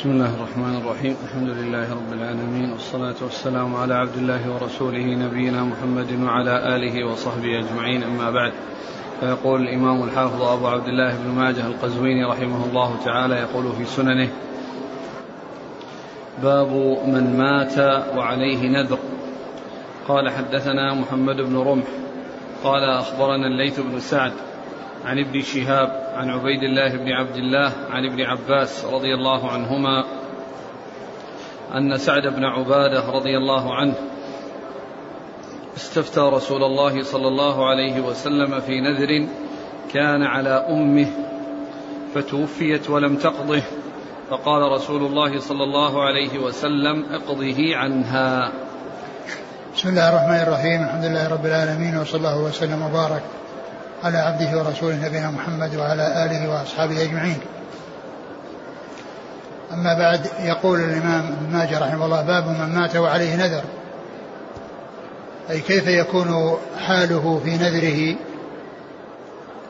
بسم الله الرحمن الرحيم. الحمد لله رب العالمين والصلاة والسلام على عبد الله ورسوله نبينا محمد وعلى آله وصحبه أجمعين. أما بعد فيقول الإمام الحافظ أبو عبد الله بن ماجه القزويني رحمه الله تعالى يقول في سننه باب من مات وعليه نذر قال حدثنا محمد بن رمح قال أخبرنا الليث بن سعد عن ابن شهاب عن عبيد الله بن عبد الله عن ابن عباس رضي الله عنهما أن سعد بن عبادة رضي الله عنه استفتى رسول الله صلى الله عليه وسلم في نذر كان على أمه فتوفيت ولم تقضه فقال رسول الله صلى الله عليه وسلم اقضه عنها. بسم الله الرحمن الرحيم الحمد لله رب العالمين وصلى الله وسلم وبارك على عبده ورسوله نبينا محمد وعلى آله وأصحابه أجمعين. أما بعد يقول الإمام ابن ماجه رحمه الله باب من مات وعليه نذر. أي كيف يكون حاله في نذره؟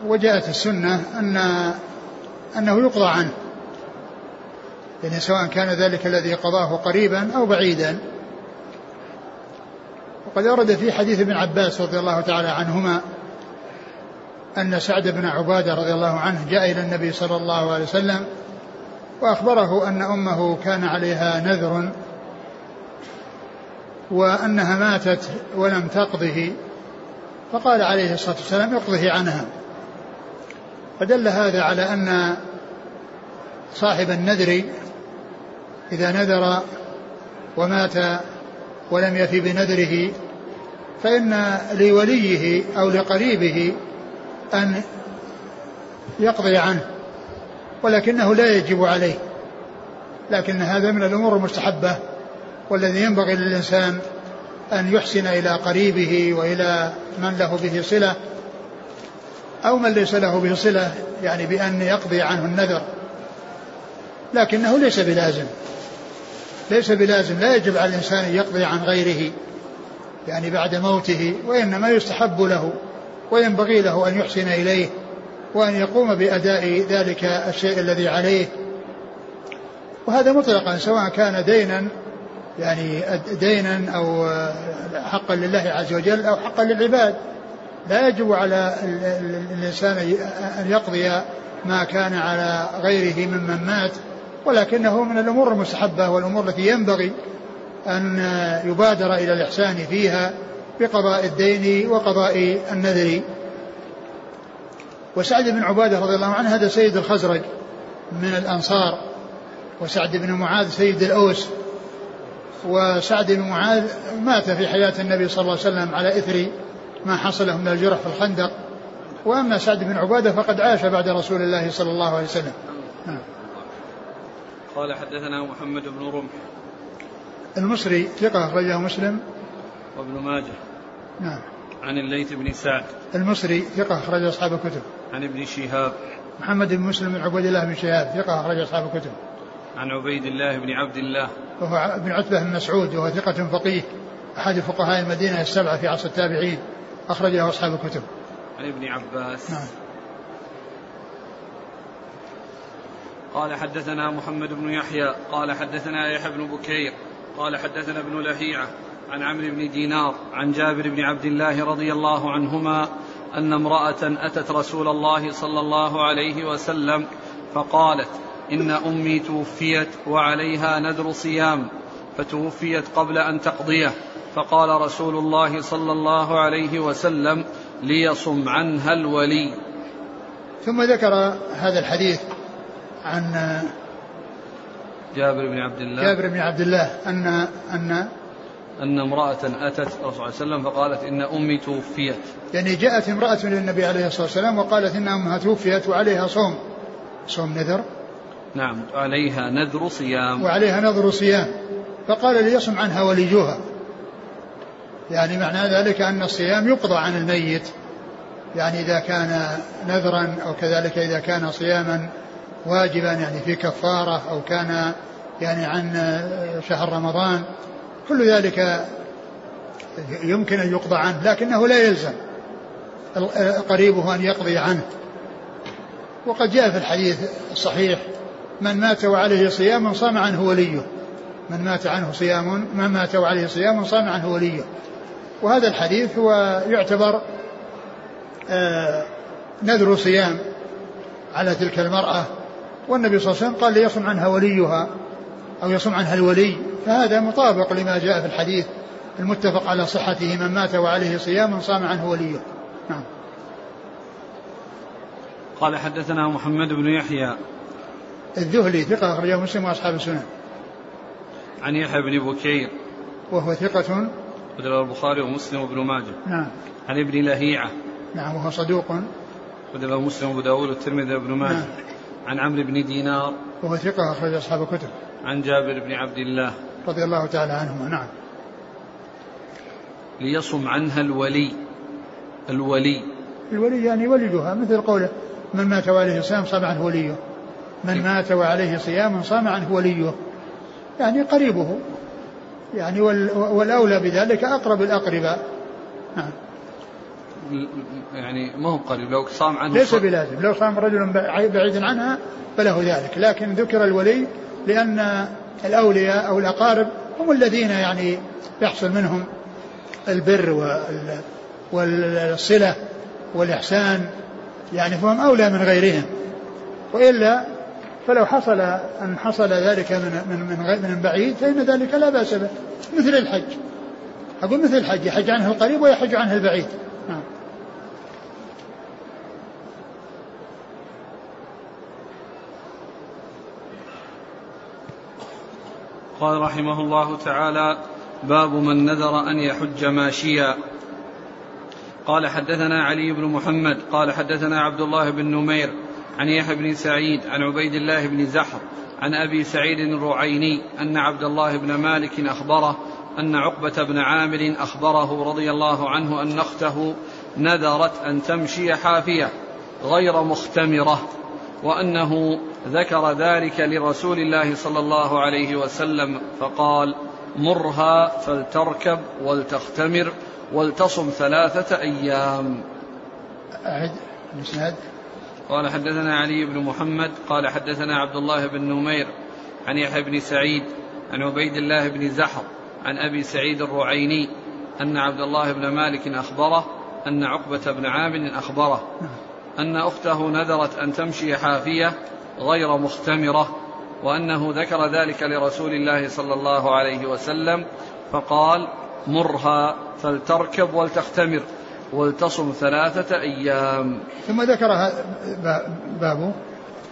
وجاءت السنة أن أنه يقضى عنه. يعني سواء كان ذلك الذي قضاه قريبا أو بعيدا. وقد ورد في حديث ابن عباس رضي الله تعالى عنهما أن سعد بن عبادة رضي الله عنه جاء إلى النبي صلى الله عليه وسلم وأخبره أن أمه كان عليها نذر وأنها ماتت ولم تقضه فقال عليه الصلاة والسلام اقضه عنها. فدل هذا على أن صاحب النذر إذا نذر ومات ولم يفي بنذره فإن لوليه أو لقريبه أن يقضي عنه ولكنه لا يجب عليه لكن هذا من الأمور المستحبة والذي ينبغي للإنسان أن يحسن إلى قريبه وإلى من له به صلة أو من ليس له به صلة يعني بأن يقضي عنه النذر. لكنه ليس بلازم ليس بلازم لا يجب على الإنسان أن يقضي عن غيره يعني بعد موته وإنما يستحب له. وينبغي له أن يحسن إليه وأن يقوم بأداء ذلك الشيء الذي عليه. وهذا مطلقا سواء كان دينا يعني دينا أو حقا لله عز وجل أو حقا للعباد. لا يجب على الإنسان أن يقضي ما كان على غيره ممن مات ولكنه من الأمور المستحبة والأمور التي ينبغي أن يبادر إلى الإحسان فيها. بقضاء الدين وقضاء النذر. وسعد بن عبادة رضي الله عنه هذا سيد الخزرج من الأنصار. وسعد بن معاذ سيد الأوس. وسعد بن معاذ مات في حياة النبي صلى الله عليه وسلم على إثر ما حصله من الجرح في الخندق. وأما سعد بن عبادة فقد عاش بعد رسول الله صلى الله عليه وسلم. نعم. قال حدثنا محمد بن رمح. المصري ثقة أخرجه مسلم. وابن ماجه. نعم. عن الليث بن سعد. المصري ثقة أخرج أصحاب الكتب. عن ابن شهاب. محمد بن مسلم بن عبيد الله بن شهاب ثقة أخرج أصحاب الكتب. عن عبيد الله بن عبد الله. وهو ابن عتبة بن مسعود وهو ثقة فقيه أحد فقهاء المدينة السبعة في عصر التابعين أخرجه أصحاب الكتب. عن ابن عباس. نعم. قال حدثنا محمد بن يحيى قال حدثنا يحيى بن بكير قال حدثنا ابن لهيعة عن عمرو بن دينار عن جابر بن عبد الله رضي الله عنهما أن امرأة أتت رسول الله صلى الله عليه وسلم فقالت إن أمي توفيت وعليها نذر صيام فتوفيت قبل أن تقضيه. فقال رسول الله صلى الله عليه وسلم ليصم عنها الولي. ثم ذكر هذا الحديث عن جابر بن عبد الله. جابر بن عبد الله أن أن أن امرأة أتت الرسول صلى الله عليه وسلم فقالت إن أمي توفيت. يعني جاءت امرأة للنبي عليه الصلاة والسلام وقالت إن أمها توفيت وعليها صوم. صوم نذر. نعم عليها نذر صيام. وعليها نذر صيام. فقال ليصم عنها وليجوها. يعني معنى ذلك أن الصيام يقضى عن الميت. يعني إذا كان نذرا أو كذلك إذا كان صياما واجبا يعني في كفارة أو كان يعني عن شهر رمضان كل ذلك يمكن أن يقضى عنه لكنه لا يلزم قريبه أن يقضي عنه. وقد جاء في الحديث الصحيح من مات وعليه صيام صام عنه وليه. من مات عنه صيام من مات وعليه صيام صام عنه وليه. وهذا الحديث هو يعتبر آه نذر صيام على تلك المرأة والنبي صلى الله عليه وسلم قال ليصم عنها وليها. أو يصم عنها الولي فهذا مطابق لما جاء في الحديث المتفق على صحته من مات وعليه صيام صام عنه وليه. نعم. قال حدثنا محمد بن يحيى. الذهلي ثقة أخرجه مسلم وأصحاب السنن. عن يحيى بن بكير. وهو ثقة رواه البخاري ومسلم وابن ماجه. نعم. عن ابن لهيعة. نعم وهو صدوق. رواه مسلم وأبو داود والترمذي وابن ماجه. نعم. عن عمرو بن دينار. وهو ثقة أخرج أصحاب الكتب. عن جابر بن عبد الله رضي الله تعالى عنهما نعم. ليصم عنها الولي الولي. الولي يعني ولدها مثل قوله من مات وعليه صيام صام عنه وليه. من مات وعليه صيام صام عنه وليه. يعني قريبه. يعني والأولى بذلك أقرب الأقرباء. نعم. يعني ما هو قريب لو صام عنه ليس بلازم. لو صام رجل بعيد عنها فله ذلك. لكن ذكر الولي لأن الأولياء أو الأقارب هم الذين يعني يحصل منهم البر والصلة والإحسان. يعني فهم أولى من غيرهم. وإلا فلو حصل أن حصل ذلك من من من, من بعيد فإن ذلك لا بأس به. مثل الحج. أقول مثل الحج يحج عنه القريب ويحج عنه البعيد. نعم. قال رحمه الله تعالى باب من نذر أن يحج ماشيا. قال حدثنا علي بن محمد قال حدثنا عبد الله بن نمير عن يحيى بن سعيد عن عبيد الله بن زحر عن أبي سعيد الرعيني أن عبد الله بن مالك أخبره أن عقبة بن عامر أخبره رضي الله عنه أن أخته نذرت أن تمشي حافية غير مختمرة وأنه ذكر ذلك لرسول الله صلى الله عليه وسلم فقال مرها فلتركب ولتختمر ولتصم ثلاثة أيام. أعد الإسناد قال حدثنا علي بن محمد قال حدثنا عبد الله بن نمير عن يحيى بن سعيد عن عبيد الله بن زحر عن أبي سعيد الرعيني أن عبد الله بن مالك أخبره أن عقبة بن عامر أخبره أن أخته نذرت أن تمشي حافية غير مختمرة وأنه ذكر ذلك لرسول الله صلى الله عليه وسلم فقال مرها فلتركب ولتختمر ولتصم ثلاثة أيام. ثم ذكر بابه.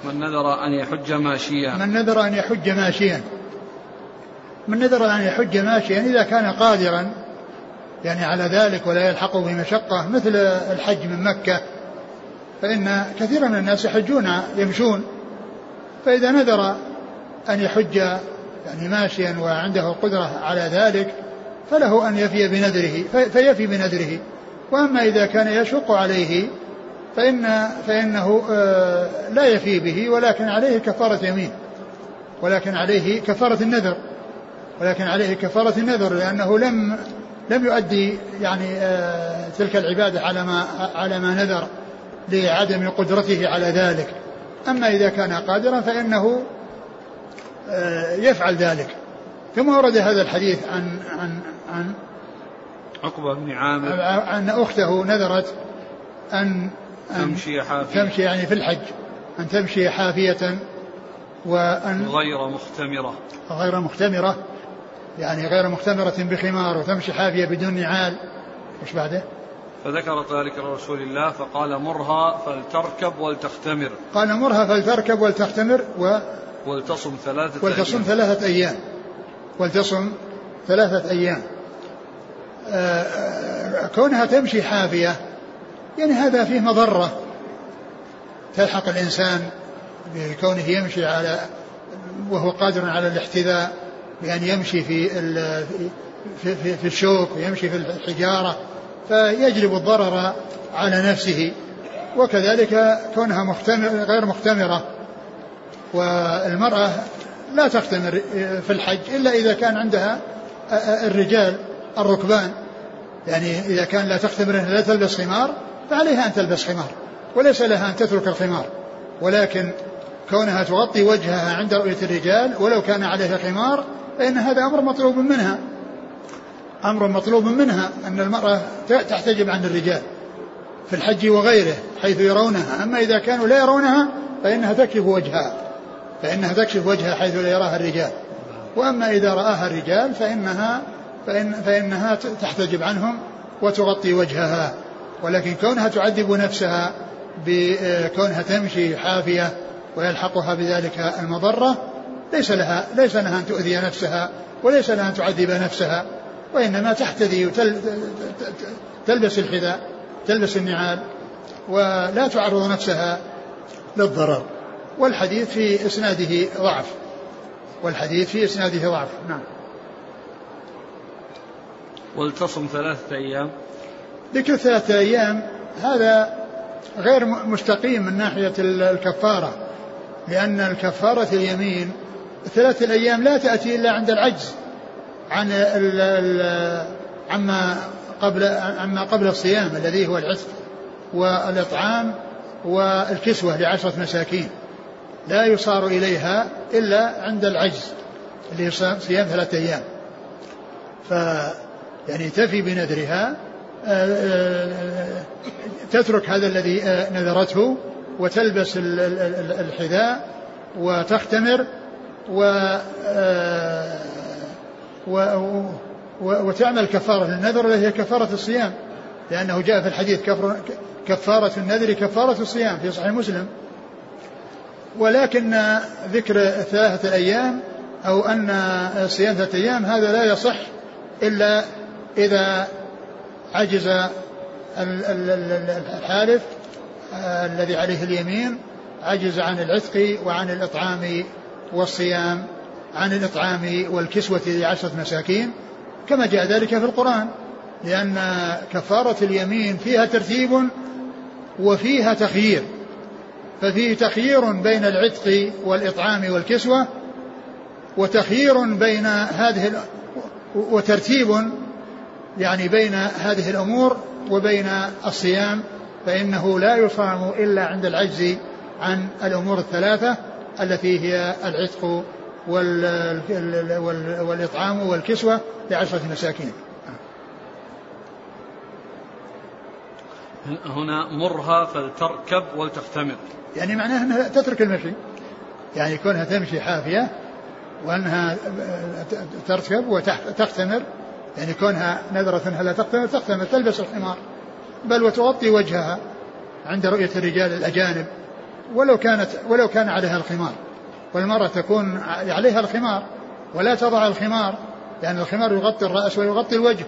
من نذر أن يحج ماشيا. من نذر أن يحج ماشيا. من نذر أن يحج ماشيا إذا كان قادرا يعني على ذلك ولا يلحقه بمشقة مثل الحج من مكة فإن كثيرا من الناس يحجون يمشون. فإذا نذر أن يحج يعني ماشيا وعنده القدرة على ذلك فله أن يفي بنذره فيفي بنذره. وأما إذا كان يشق عليه فإن فإنه آه، لا يفي به ولكن عليه كفارة يمين ولكن عليه كفارة النذر ولكن عليه كفارة النذر لأنه لم لم يؤدي يعني آه، تلك العبادة على ما على ما نذر لعدم قدرته على ذلك. أما إذا كان قادرا فإنه آه، يفعل ذلك. ثم ورد هذا الحديث عن عن عن عقبة بن عامر. أن أخته نذرت أن, أن تمشي حافية. تمشي يعني في الحج أن تمشي حافية وأن غير مختمرة. غير مختمرة يعني غير مختمرة بخمار وتمشي حافية بدون نعال. وش بعده؟ فذكرت ذلك لرسول الله فقال مرها فلتركب ولتختمر. قال مرها فلتركب ولتختمر و ولتصم ثلاثة ولتصم أيام. ثلاثة أيام. ولتصم ثلاثة أيام. آه، آه، كونها تمشي حافية يعني هذا فيه مضرة. تلحق الإنسان بكونه يمشي على وهو قادر على الاحتذاء بأن يمشي في في, في, في الشوك ويمشي في الحجارة. فيجلب الضرر على نفسه وكذلك كونها مختمر غير مختمرة. والمرأة لا تختمر في الحج إلا إذا كان عندها الرجال الركبان. يعني إذا كان لا تختمر لا تلبس خمار فعليها أن تلبس خمار وليس لها أن تترك الخمار. ولكن كونها تغطي وجهها عند رؤية الرجال ولو كان عليها خمار فإن هذا أمر مطلوب منها. أمر مطلوب منها أن المرأة تحتجب عن الرجال في الحج وغيره حيث يرونها. أما إذا كانوا لا يرونها فإنها تكشف وجهها فإنها تكشف وجهها حيث لا يراها الرجال. وأما إذا رآها الرجال فإنها فإن فإنها تحتجب عنهم وتغطي وجهها. ولكن كونها تعذب نفسها بكونها تمشي حافية ويلحقها بذلك المضرة ليس لها ليس لها أن تؤذي نفسها وليس لها أن تعذب نفسها. وإنما تحتذي وتلبس الحذاء تلبس النعال ولا تعرض نفسها للضرر. والحديث في إسناده ضعف. والحديث في إسناده ضعف. نعم. ولتصم ثلاثة أيام. ذكر ثلاثة أيام هذا غير مستقيم من ناحية الكفارة. لأن الكفارة اليمين ثلاثة الأيام لا تأتي إلا عند العجز. عن ال ال عما قبل عما قبل الصيام الذي هو العتق والإطعام والكسوة لعشرة مساكين. لا يصار إليها إلا عند العجز اللي صيام ثلاثة أيام. ف يعني تفي بنذرها آه، آه، تترك هذا الذي آه، نذرته وتلبس الحذاء وتختمر و وتعمل كفارة. للنذر وهي هي كفارة الصيام. لأنه جاء في الحديث كفارة النذر كفارة الصيام في صحيح مسلم. ولكن ذكر ثلاثة الأيام أو أن صيام ثلاثة أيام هذا لا يصح إلا إذا عجز الحالف الذي عليه اليمين عجز عن العتق وعن الإطعام والصيام. عن الإطعام والكسوة لعشرة مساكين كما جاء ذلك في القرآن لأن كفارة اليمين فيها ترتيب وفيها تخيير ففيه تخيير بين العتق والإطعام والكسوة وتخيير بين هذه وترتيب يعني بين هذه الأمور وبين الصيام فإنه لا يصام إلا عند العجز عن الأمور الثلاثة التي هي العتق والإطعام والكسوة لعشرة مساكين. هنا مرها فلتركب ولتختمر. يعني معناها أنها تترك المشي. يعني كونها تمشي حافية وأنها تركب وتختمر. يعني كونها نذرة أنها لا تختمر تختمر تلبس الحمار. بل وتغطي وجهها عند رؤية الرجال الأجانب. ولو كانت ولو كان عليها الخمار والمرأة تكون عليها الخمار ولا تضع الخمار لأن الخمار يغطي الرأس ويغطي الوجه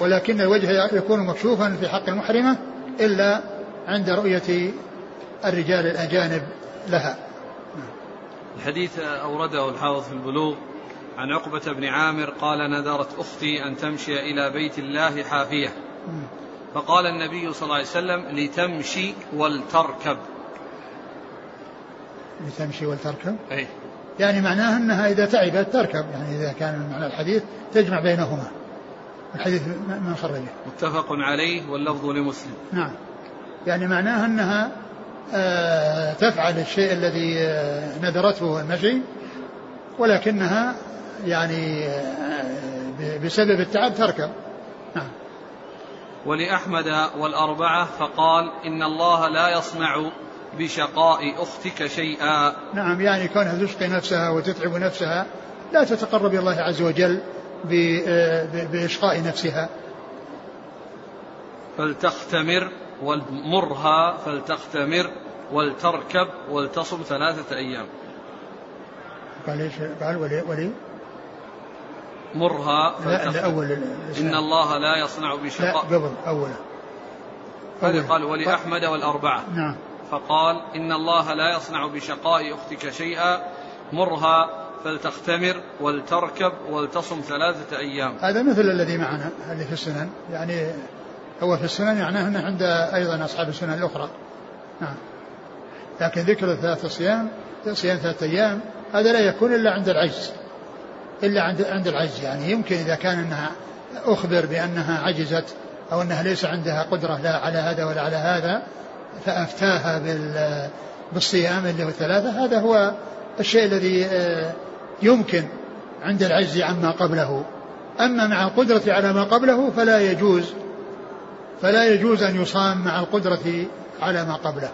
ولكن الوجه يكون مكشوفا في حق المحرمة إلا عند رؤية الرجال الأجانب لها. الحديث أورده الحافظ في البلوغ عن عقبة بن عامر قال نذرت أختي أن تمشي إلى بيت الله حافية. فقال النبي صلى الله عليه وسلم لتمشي ولتركب. لتمشي ولتركب. أي. يعني معناه أنها إذا تعبت تركب. يعني إذا كان معنى الحديث تجمع بينهما. الحديث من خرجه متفق عليه واللفظ لمسلم. نعم. يعني معناه أنها آه تفعل الشيء الذي آه نذرته المشي ولكنها يعني آه بسبب التعب تركب. نعم. ولأحمد والأربعة فقال إن الله لا يصنع بشقاء أختك شيئا. نعم يعني كونها تشقي نفسها وتتعب نفسها لا تتقرب إلى الله عز وجل بإشقاء نفسها. فلتختمر ومرها فلتختمر ولتركب ولتصم ثلاثة أيام. قال إيش؟ قال ولي ولي؟ مرها لا, لا أول إن الله لا يصنع بشقاء. لا قبل أوله هذا قال ولأحمد والأربعة. نعم. فقال إن الله لا يصنع بشقاء أختك شيئا مرها فلتختمر ولتركب ولتصم ثلاثة أيام. هذا مثل الذي معنا اللي في السنن. يعني هو في السنن معناه أنه عند أيضا أصحاب السنن الأخرى. نعم. لكن ذكر ثلاثة صيام صيام ثلاثة أيام هذا لا يكون إلا عند العجز. إلا عند عند العجز. يعني يمكن إذا كان أنها أخبر بأنها عجزت أو أنها ليس عندها قدرة لا على هذا ولا على هذا فأفتاها بال بالصيام اللي هو الثلاثة هذا هو الشيء الذي آه، يمكن عند العجز عما قبله. أما مع القدرة على ما قبله فلا يجوز فلا يجوز أن يصام مع القدرة على ما قبله.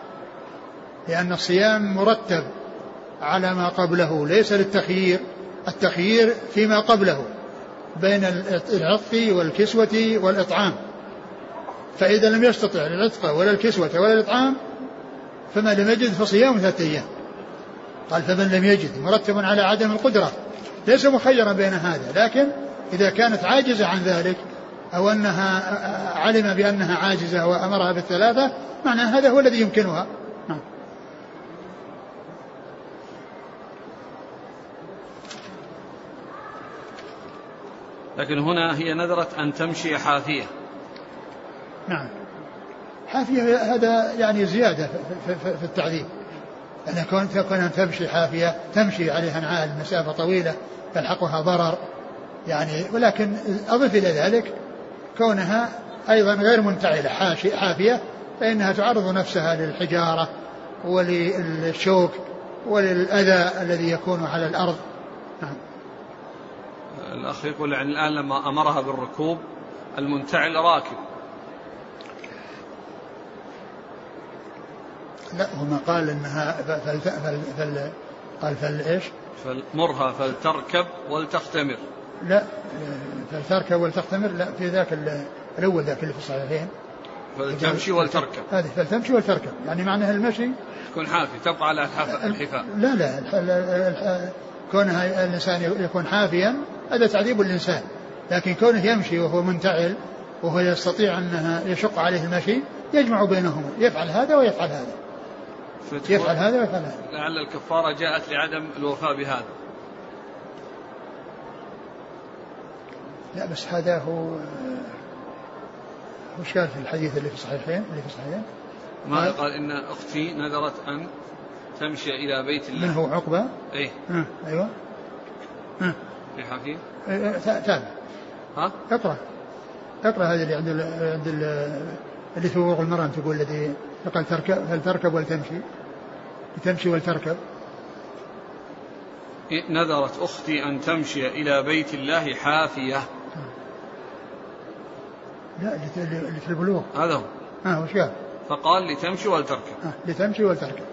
لأن الصيام مرتب على ما قبله ليس للتخيير. التخيير فيما قبله بين العطف والكسوة والإطعام. فإذا لم يستطع العتق ولا الكسوة ولا الإطعام فما لم يجد فصيام ثلاثة أيام. قال فمن لم يجد مرتب على عدم القدرة. ليس مخيرا بين هذا لكن إذا كانت عاجزة عن ذلك أو أنها علم بأنها عاجزة وأمرها بالثلاثة معنى هذا هو الذي يمكنها. نعم. لكن هنا هي نذرت أن تمشي حافية. نعم. حافية هذا يعني زيادة في التعذيب أن كون تكون أن تمشي حافية تمشي عليها نعال مسافة طويلة تلحقها ضرر. يعني ولكن أضف إلى ذلك كونها أيضا غير منتعلة. حافية فإنها تعرض نفسها للحجارة وللشوك وللأذى الذي يكون على الأرض. نعم. الأخ يقول يعني الآن لما أمرها بالركوب المنتعل راكب. لا هو ما قال إنها فل فل فل قال فل إيش؟ فمرها فلتركب ولتختمر. لا فلتركب ولتختمر لا في ذاك الأول ذاك اللي في الصحيحين. فلتمشي ولتركب. هذه فلتمشي ولتركب يعني معناها المشي يكون حافي تبقى على الحفاء لا لا كونها الإنسان يكون حافيا هذا تعذيب الانسان لكن كونه يمشي وهو منتعل وهو يستطيع أنها يشق عليه المشي يجمع بينهما يفعل هذا ويفعل هذا. يفعل هذا ويفعل هذا لعل الكفارة جاءت لعدم الوفاء بهذا لا بس هذا هو وش قال في الحديث اللي في الصحيحين اللي في الصحيحين ما قال إن أختي نذرت أن تمشي إلى بيت الله من هو عقبة؟ إيه آه. أيوه آه. في حفيظ؟ إيه، تابع ها؟ اقرأ اقرأ هذا اللي عند ال عند ال اللي في وقوع المرأة تقول الذي فقال تركب هل تركب ولتمشي. لتمشي ولتركب. نذرت أختي أن تمشي إلى بيت الله حافية. لا اللي في البلوغ هذا هو. آه وش قال؟ فقال لتمشي ولتركب. آه لتمشي ولتركب.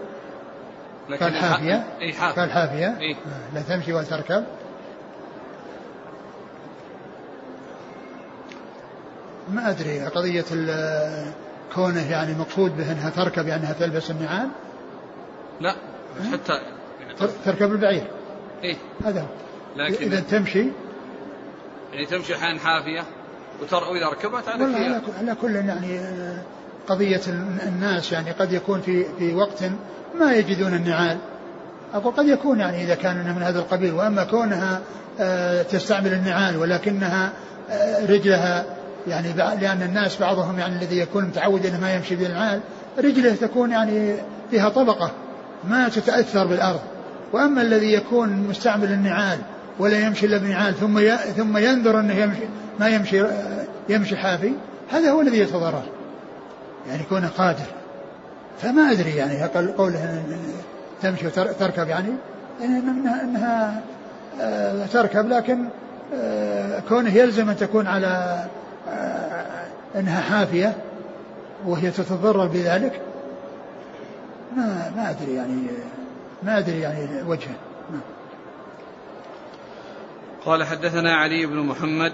لكن قال حافية؟ اي حافية. قال حافية؟ إيه؟ آه لتمشي ولتركب. ما أدري قضية كونه يعني مقصود به انها تركب يعني أنها تلبس النعال؟ لا حتى تركب البعير؟ إيه. هذا هو. لكن إذا تمشي؟ يعني تمشي حين حافية وتر... واذا ركبت على على, على كل يعني قضية الناس يعني قد يكون في في وقت ما يجدون النعال. أقول قد يكون يعني إذا كان من هذا القبيل وأما كونها آه، تستعمل النعال ولكنها آه، رجلها يعني لأن الناس بعضهم يعني الذي يكون متعود إنه ما يمشي بالنعال رجله تكون يعني فيها طبقة ما تتأثر بالأرض. وأما الذي يكون مستعمل النعال ولا يمشي إلا بنعال ثم ثم ينذر إنه يمشي ما يمشي يمشي حافي هذا هو الذي يتضرر. يعني كونه قادر. فما أدري يعني قوله تمشي وتركب يعني, يعني انها, إنها آه، تركب لكن آه، كونه يلزم أن تكون على إنها حافية وهي تتضرر بذلك ما ما أدري يعني ما أدري يعني وجهه نعم. قال حدثنا علي بن محمد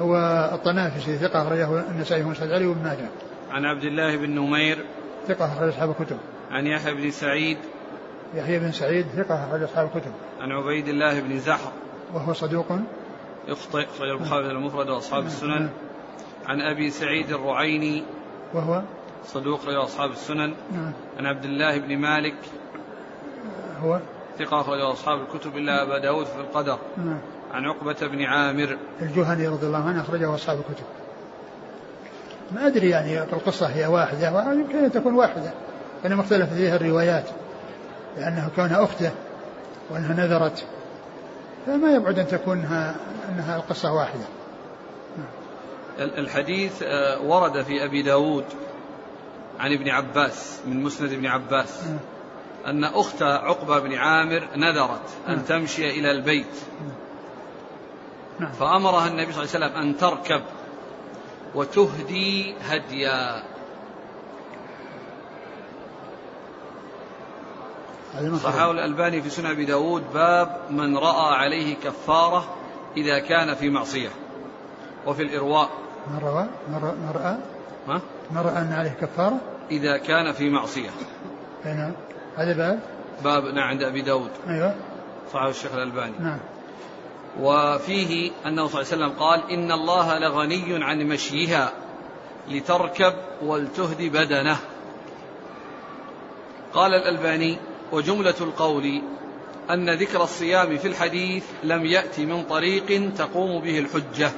هو الطنافسي ثقة أخرجه النسائي ومسعود علي وابن ماجه. عن عبد الله بن نمير ثقة أخرج أصحاب الكتب. عن يحيى بن سعيد يحيى بن سعيد ثقة أخرج أصحاب الكتب. عن عبيد الله بن زحر وهو صدوق يخطئ أخرج البخاري المفرد وأصحاب السنن. عن أبي سعيد الرعيني وهو صدوق رواه أصحاب السنن. نعم. عن عبد الله بن مالك هو ثقة أخرجه أصحاب الكتب إلا أبا داود في القدر نعم. عن عقبة بن عامر الجهني رضي الله عنه أخرجه أصحاب الكتب ما أدري يعني القصة هي واحدة يمكن أن تكون واحدة إنما اختلفت فيها الروايات لأنه كونها أخته وأنها نذرت فما يبعد أن تكون أنها القصة واحدة. الحديث آه، ورد في أبي داود عن ابن عباس من مسند ابن عباس. أن أخت عقبة بن عامر نذرت أن. تمشي إلى البيت. نعم. فأمرها النبي صلى الله عليه وسلم أن تركب وتهدي هديا هذا ما صححه الألباني في سنن أبي داود باب من رأى عليه كفارة إذا كان في معصية وفي الإرواء. من رأى؟ من رأى؟ ها؟ من رأى أن عليه كفارة؟ إذا كان في معصية. نعم هذا باب؟ باب نعم عند أبي داود. أيوه. صححه الشيخ الألباني. نعم. وفيه أنه صلى الله عليه وسلم قال إن الله لغني عن مشيها لتركب ولتهدي بدنه. قال الألباني وجملة القول أن ذكر الصيام في الحديث لم يأتي من طريق تقوم به الحجة.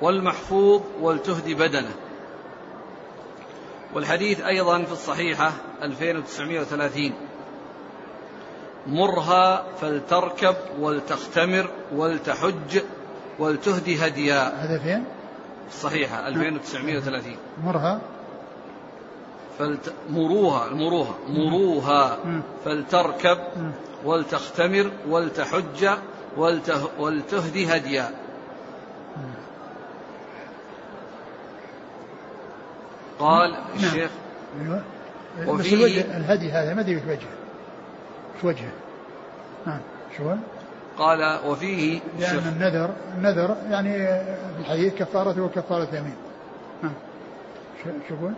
والمحفوظ ولتهدي بدنه. والحديث أيضا في الصحيحة 2930 مرها فلتركب ولتختمر ولتحج ولتهدي هديا هذا فين؟ الصحيحة 2930 مرها؟ فلت... مروها مروها مروها. فلتركب. ولتختمر ولتحج ولته... ولتهدي هديا. قال الشيخ أيوه. بس وفيه- الوجه الهدي هذا ما أدري وش وجهه. وش وجهه؟ نعم. شو؟ قال وفيه لأن الشيخ النذر النذر يعني في الحديث كفارته وكفارة يمين نعم. شو شو يقول؟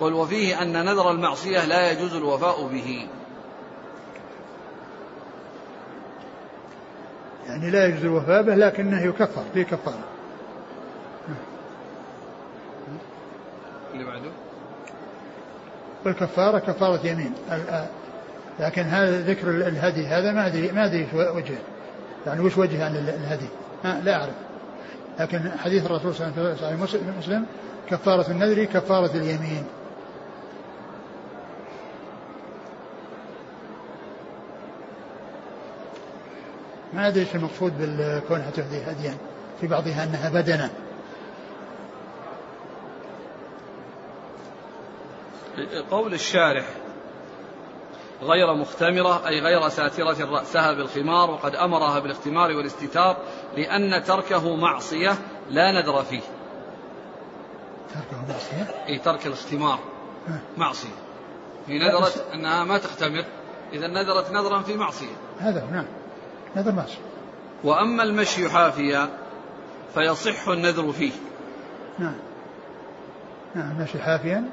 قل وفيه أن نذر المعصية لا يجوز الوفاء به. يعني لا يجوز الوفاء به لكنه يكفر في كفارة. اللي بعده؟ والكفارة كفارة يمين. لكن هذا ذكر ال- الهدي هذا ما أدري ما أدري شو وجهه. يعني وش وجه عن ال- الهدي لا أعرف. لكن حديث الرسول صلى الله عليه وسلم كفارة النذر كفارة اليمين. ما أدري إيش المقصود بالكونها تهدي هديا في بعضها أنها بدنة. قول الشارح غير مختمرة أي غير ساترة رأسها بالخمار وقد أمرها بالاختمار والاستتار لأن تركه معصية لا نذر فيه. تركه معصية؟ أي ترك الاختمار. معصية. هي نذرت أنها ما تختمر إذا نذرت نذرا في معصية. هذا نعم. نذر معصية وأما المشي حافيا فيصح النذر فيه. نعم. نعم ماشي حافيا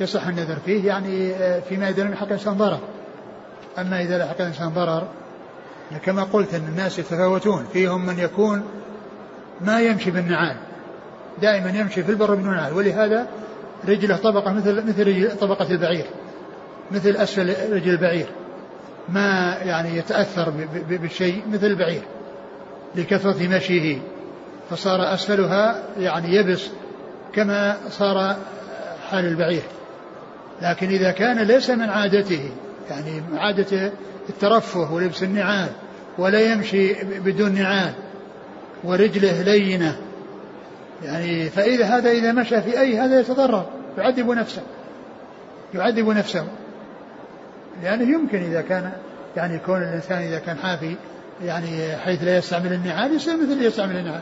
يصح النذر فيه يعني آه، فيما إذا لم يلحق الإنسان ضرر. أما إذا لحق الإنسان ضرر كما قلت أن الناس يتفاوتون فيهم من يكون ما يمشي بالنعال دائما يمشي في البر بدون نعال ولهذا رجله طبقة مثل مثل طبقة البعير مثل أسفل رجل البعير. ما يعني يتأثر بالشيء مثل البعير لكثرة مشيه فصار أسفلها يعني يبس كما صار حال البعير. لكن إذا كان ليس من عادته يعني عادته الترفه ولبس النعال ولا يمشي بدون نعال ورجله لينة يعني فإذا هذا إذا مشى في أي هذا يتضرر يعذب نفسه يعذب نفسه. لأنه يمكن إذا كان يعني كون الإنسان إذا كان حافي يعني حيث لا يستعمل النعال يصير مثل اللي يستعمل النعال.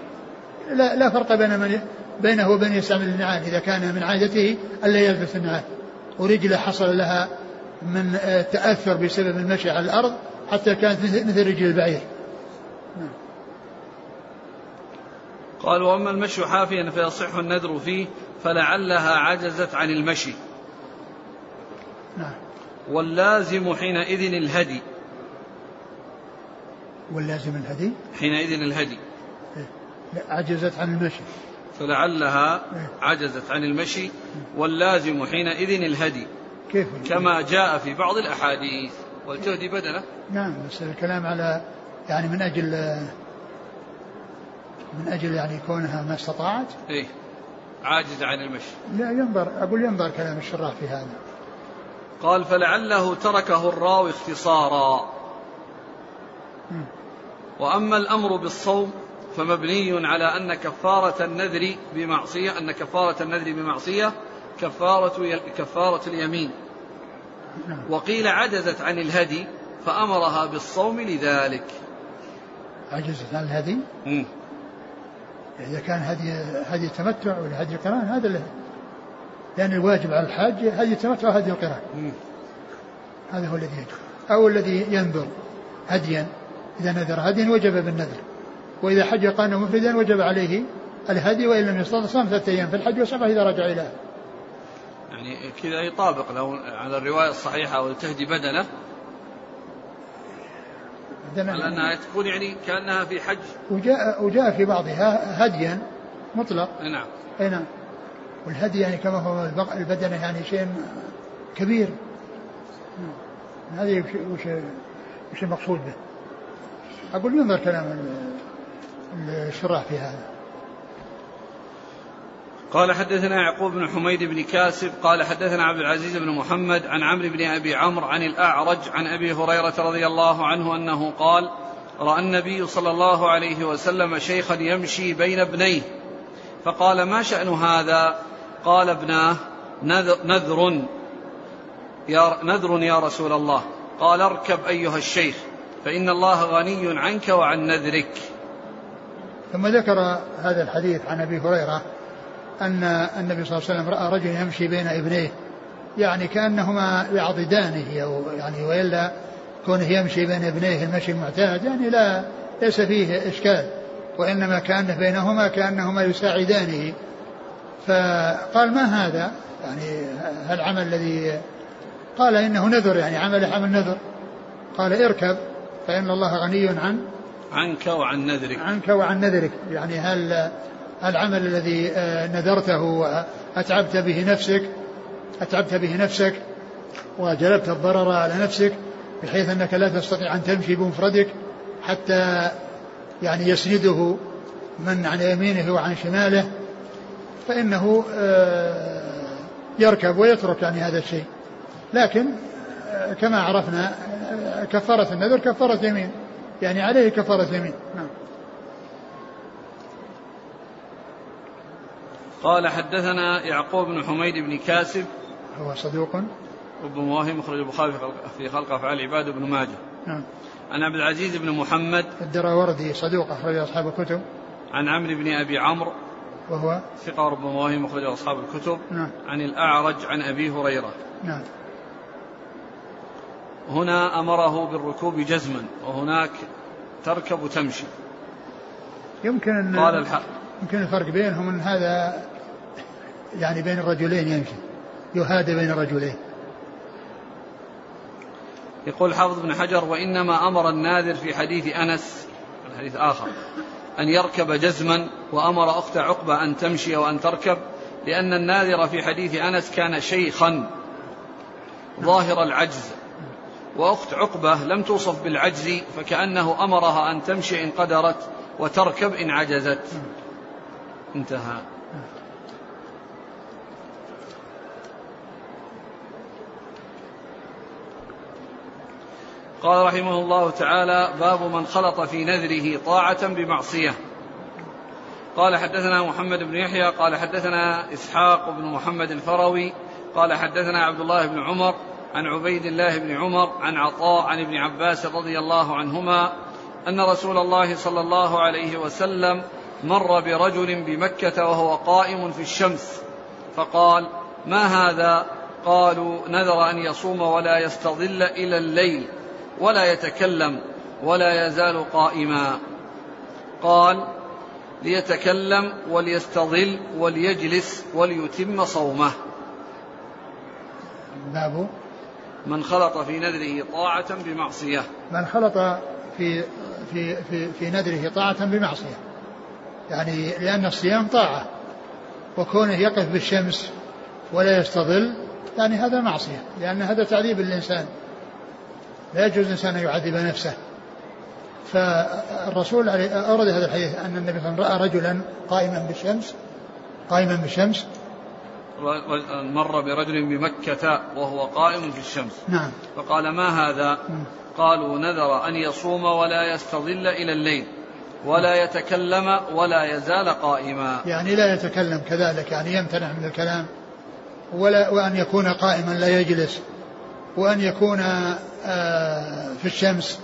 لا, لا فرق بين من بينه وبين يستعمل النعال. إذا كان من عادته ألا يلبس النعال. ورجله حصل لها من آه، تأثر بسبب المشي على الأرض حتى كانت مثل مثل رجل البعير قال وأما المشي حافيا فيصح النذر فيه فلعلها عجزت عن المشي. نعم. واللازم حينئذ الهدي. واللازم الهدي؟ حينئذ الهدي. لا، عجزت عن المشي. فلعلها عجزت عن المشي. واللازم حينئذ الهدي. كيف؟ كما جاء في بعض الأحاديث. ولتهدي بدنه. نعم بس الكلام على يعني من أجل من أجل يعني كونها ما استطاعت؟ إيه. عاجز عن المشي. لا ينظر أقول ينظر كلام الشراح في هذا. قال فلعله تركه الراوي اختصارا. وأما الأمر بالصوم فمبني على أن كفارة النذر بمعصية أن كفارة النذر بمعصية كفارة كفارة اليمين. وقيل عجزت عن الهدي فأمرها بالصوم لذلك عجزت عن الهدي. إذا كان هدي هدي تمتع ولا هدي قران هذا لأن الواجب على الحاج هدي التمتع وهدي القران. هذا هو الذي يجب أو الذي ينذر هديا. إذا نذر هديا وجب بالنذر. وإذا حج قانا مفردا وجب عليه الهدي وإن لم يستطع صام ثلاثة أيام في الحج وسبعة إذا رجع إلى يعني كذا يطابق. لو على الرواية الصحيحة أو تهدي بدنه. على أنها تكون يعني كأنها في حج. وجاء, وجاء في بعضها هديا مطلق. نعم. أي نعم. والهدي يعني كما هو البدنة يعني شيء كبير. هذه وش, وش, المقصود به؟ أقول ينظر كلام ال- الشراح في هذا. قال حدثنا يعقوب بن حميد بن كاسب قال حدثنا عبد العزيز بن محمد عن عمرو بن أبي عمرو عن الأعرج عن أبي هريرة رضي الله عنه أنه قال رأى النبي صلى الله عليه وسلم شيخا يمشي بين ابنيه. فقال ما شأن هذا؟ قال ابناه نذر, يا نذر يا رسول الله. قال اركب أيها الشيخ فإن الله غني عنك وعن نذرك. ثم ذكر هذا الحديث عن أبي هريرة أن النبي صلى الله عليه وسلم رأى رجلا يمشي بين ابنيه يعني كأنهما يعضدانه أو يعني وإلا كونه يمشي بين ابنيه المشي المعتاد يعني لا ليس فيه إشكال وإنما كأنه بينهما كأنهما يساعدانه. فقال ما هذا؟ يعني هالعمل الذي قال إنه نذر يعني عمل عمل نذر؟ قال اركب فإن الله غني عن عنك وعن نذرك. عنك وعن نذرك. يعني هل العمل الذي نذرته وأتعبت به نفسك؟ أتعبت به نفسك وجلبت الضرر على نفسك بحيث أنك لا تستطيع أن تمشي بمفردك حتى يعني يسنده من عن يمينه وعن شماله فإنه آه، يركب ويترك يعني هذا الشيء. لكن آه، كما عرفنا آه، كفارة النذر كفارة يمين يعني عليه كفارة يمين نعم. قال حدثنا يعقوب بن حميد بن كاسب. هو صدوق. ربما وهم مخرج البخاري في خلق- افعال العباد وابن ماجه. نعم. عن عبد العزيز بن محمد. الدراوردي صدوق أخرج أصحاب الكتب. عن عمرو بن أبي عمرو. وهو ثقة ربما وهم مخرج أصحاب الكتب. نعم. عن الأعرج عن أبي هريرة. نعم. هنا أمره بالركوب جزما وهناك تركب تمشي. يمكن أن قال الحق. يمكن الفرق بينهم أن هذا يعني بين الرجلين يمشي. يهادى بين الرجلين. يقول حافظ بن حجر وإنما أمر الناذر في حديث أنس الحديث آخر. أن يركب جزما وأمر أخت عقبة أن تمشي وان تركب لأن الناذر في حديث أنس كان شيخا ظاهر العجز. وأخت عقبة لم توصف بالعجز فكأنه أمرها أن تمشي إن قدرت وتركب إن عجزت. انتهى. قال رحمه الله تعالى باب من خلط في نذره طاعة بمعصية. قال حدثنا محمد بن يحيى قال حدثنا إسحاق بن محمد الفروي قال حدثنا عبد الله بن عمر عن عبيد الله بن عمر عن عطاء عن ابن عباس رضي الله عنهما أن رسول الله صلى الله عليه وسلم مر برجل بمكة وهو قائم في الشمس فقال ما هذا؟ قالوا نذر أن يصوم ولا يستظل إلى الليل. ولا يتكلم ولا يزال قائما. قال ليتكلم وليستظل وليجلس وليتم صومه. باب من خلط في نذره طاعة بمعصية. من خلط في في في في نذره طاعة بمعصية. يعني لأن الصيام طاعة وكونه يقف بالشمس ولا يستظل يعني هذا معصية لأن هذا تعذيب للإنسان. لا يجوز الإنسان أن يعذب نفسه. فالرسول عليه أورد هذا الحديث أن النبي صلى الله عليه وسلم رأى رجلا قائما بالشمس قائما بالشمس. مر برجل بمكة وهو قائم في الشمس. نعم. فقال ما هذا؟ قالوا نذر أن يصوم ولا يستظل إلى الليل ولا يتكلم ولا يزال قائما. يعني لا يتكلم كذلك يعني يمتنع من الكلام ولا وأن يكون قائما لا يجلس. وأن يكون آه، في الشمس.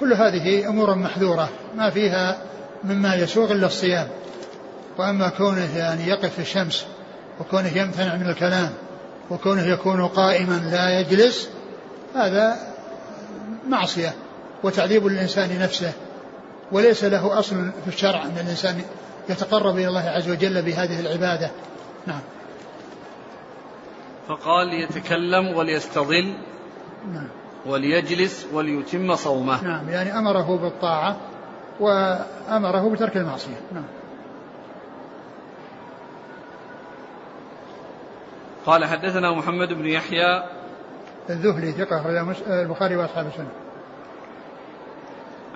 كل هذه أمور محذورة ما فيها مما يسوغ إلا الصيام. وأما كونه يعني يقف في الشمس وكونه يمتنع من الكلام وكونه يكون قائما لا يجلس هذا معصية وتعذيب للإنسان نفسه. وليس له أصل في الشرع أن الإنسان يتقرب إلى الله عز وجل بهذه العبادة. نعم. فقال ليتكلم وليستظل نعم. وليجلس وليتم صومه. نعم يعني أمره بالطاعة وأمره بترك المعصية. نعم. قال حدثنا محمد بن يحيى الذهلي ثقة البخاري وأصحاب السنة.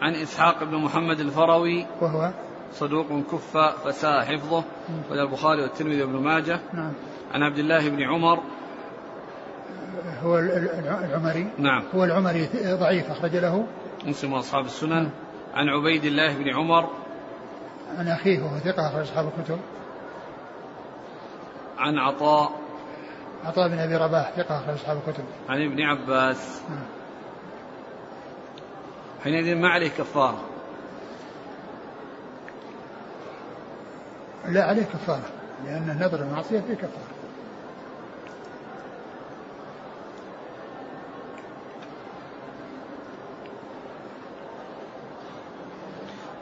عن إسحاق بن محمد الفروي وهو؟ صدوق كف فساء حفظه. وله البخاري والترمذي وابن ماجه. نعم. عن عبد الله بن عمر هو العمري. نعم. هو العمري ضعيف أخرج له. مسلم وأصحاب السنن. عن عبيد الله بن عمر. عن أخيه وهو ثقة أخرج أصحاب الكتب. عن عطاء. عطاء بن أبي رباح ثقة أخرج أصحاب الكتب. عن ابن عباس. نعم. حينئذ ما عليه كفارة؟ لا عليه كفارة لأن نذر المعصية فيه كفارة.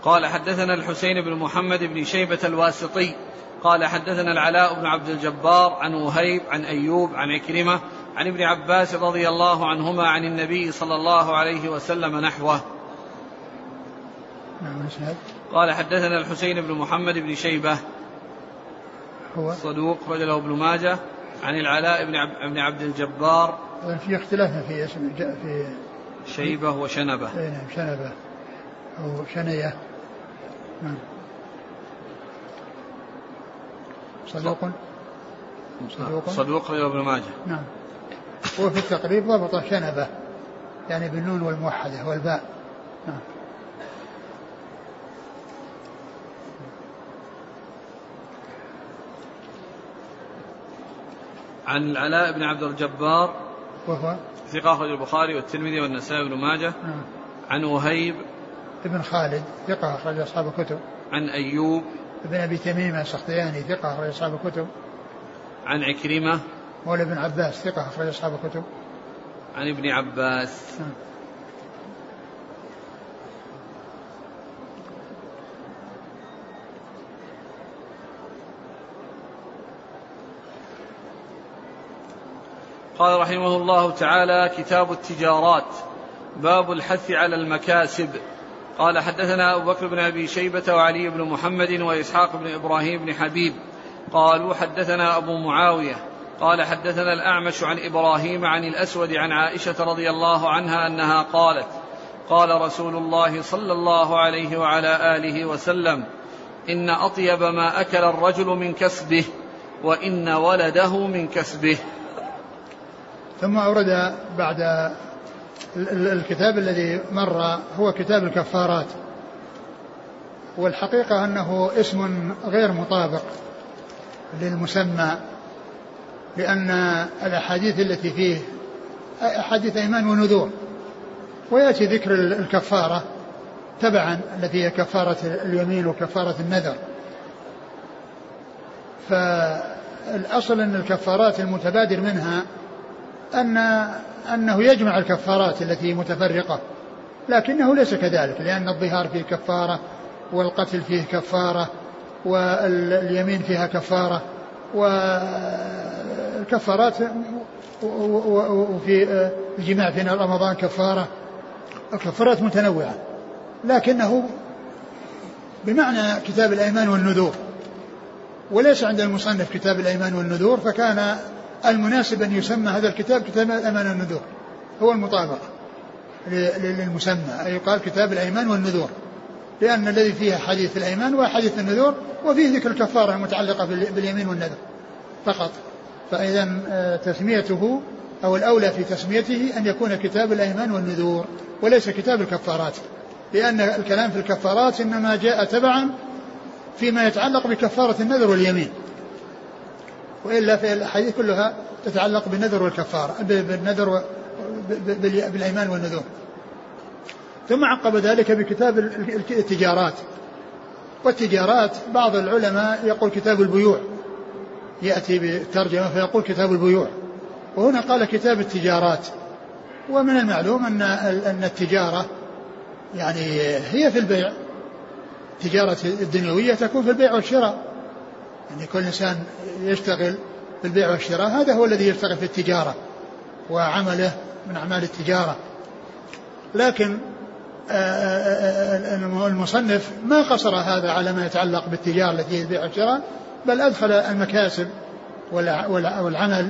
قال حدثنا الحسين بن محمد بن شيبة الواسطي قال حدثنا العلاء بن عبد الجبار عن وهيب عن أيوب عن عكرمة عن ابن عباس رضي الله عنهما عن النبي صلى الله عليه وسلم نحوه. نعم قال حدثنا الحسين بن محمد بن شيبة. هو. صدوق رجله ابن ماجه عن العلاء بن عبد, الجبار. في اختلاف في اسم في شيبة وشنبة. نعم شنبة أو شنية. نعم. صدوق؟ صدوق؟ صدوق رجله ابن ماجه. نعم. وفي التقريب ضبط شنبة يعني بالنون والموحدة والباء. نعم. عن العلاء بن عبد الجبار وهو؟ ثقة أخرج البخاري والترمذي والنسائي بن ماجه. نعم. عن وهيب بن خالد ثقة أخرج أصحاب الكتب. عن أيوب. بن أبي تميم السختياني ثقة أخرج أصحاب الكتب. عن عكرمة. مولى بن عباس ثقة أخرج أصحاب الكتب. عن ابن عباس. نعم. قال رحمه الله تعالى كتاب التجارات باب الحث على المكاسب. قال حدثنا أبو بكر بن أبي شيبة وعلي بن محمد وإسحاق بن إبراهيم بن حبيب. قالوا حدثنا أبو معاوية. قال حدثنا الأعمش عن إبراهيم عن الأسود عن عائشة رضي الله عنها أنها قالت قال رسول الله صلى الله عليه وعلى آله وسلم إن أطيب ما أكل الرجل من كسبه وإن ولده من كسبه. ثم أورد بعد الكتاب الذي مر هو كتاب الكفارات. والحقيقة أنه اسم غير مطابق للمسمى لأن الأحاديث التي فيه أحاديث أيمان ونذور. ويأتي ذكر الكفارة تبعا التي هي كفارة اليمين وكفارة النذر. فالأصل أن الكفارات المتبادر منها أن أنه يجمع الكفارات التي متفرقة لكنه ليس كذلك لأن الظهار فيه كفارة والقتل فيه كفارة واليمين فيها كفارة والكفارات وفي الجماع في رمضان كفارة الكفارات متنوعة لكنه بمعنى كتاب الأيمان والنذور. وليس عند المصنف كتاب الأيمان والنذور فكان المناسب أن يسمى هذا الكتاب كتاب الأيمان والنذور هو المطابق للمسمى. أي يقال كتاب الأيمان والنذور. لأن الذي فيه حديث الأيمان وحديث النذور وفيه ذكر الكفارة المتعلقة باليمين والنذر فقط. فإذا آه، تسميته أو الأولى في تسميته أن يكون كتاب الأيمان والنذور وليس كتاب الكفارات. لأن الكلام في الكفارات إنما جاء تبعا فيما يتعلق بكفارة النذر واليمين. وإلا فالأحاديث كلها تتعلق بالنذر والكفارة بالنذر بالأيمان والنذور. ثم عقب ذلك بكتاب التجارات. والتجارات بعض العلماء يقول كتاب البيوع. يأتي بالترجمة فيقول كتاب البيوع. وهنا قال كتاب التجارات. ومن المعلوم أن أن التجارة يعني هي في البيع. التجارة الدنيوية تكون في البيع والشراء. يعني كل إنسان يشتغل في البيع والشراء هذا هو الذي يشتغل في التجارة وعمله من أعمال التجارة. لكن آه، آه، آه، المصنف ما قصر هذا على ما يتعلق بالتجارة التي هي البيع والشراء بل أدخل المكاسب والعمل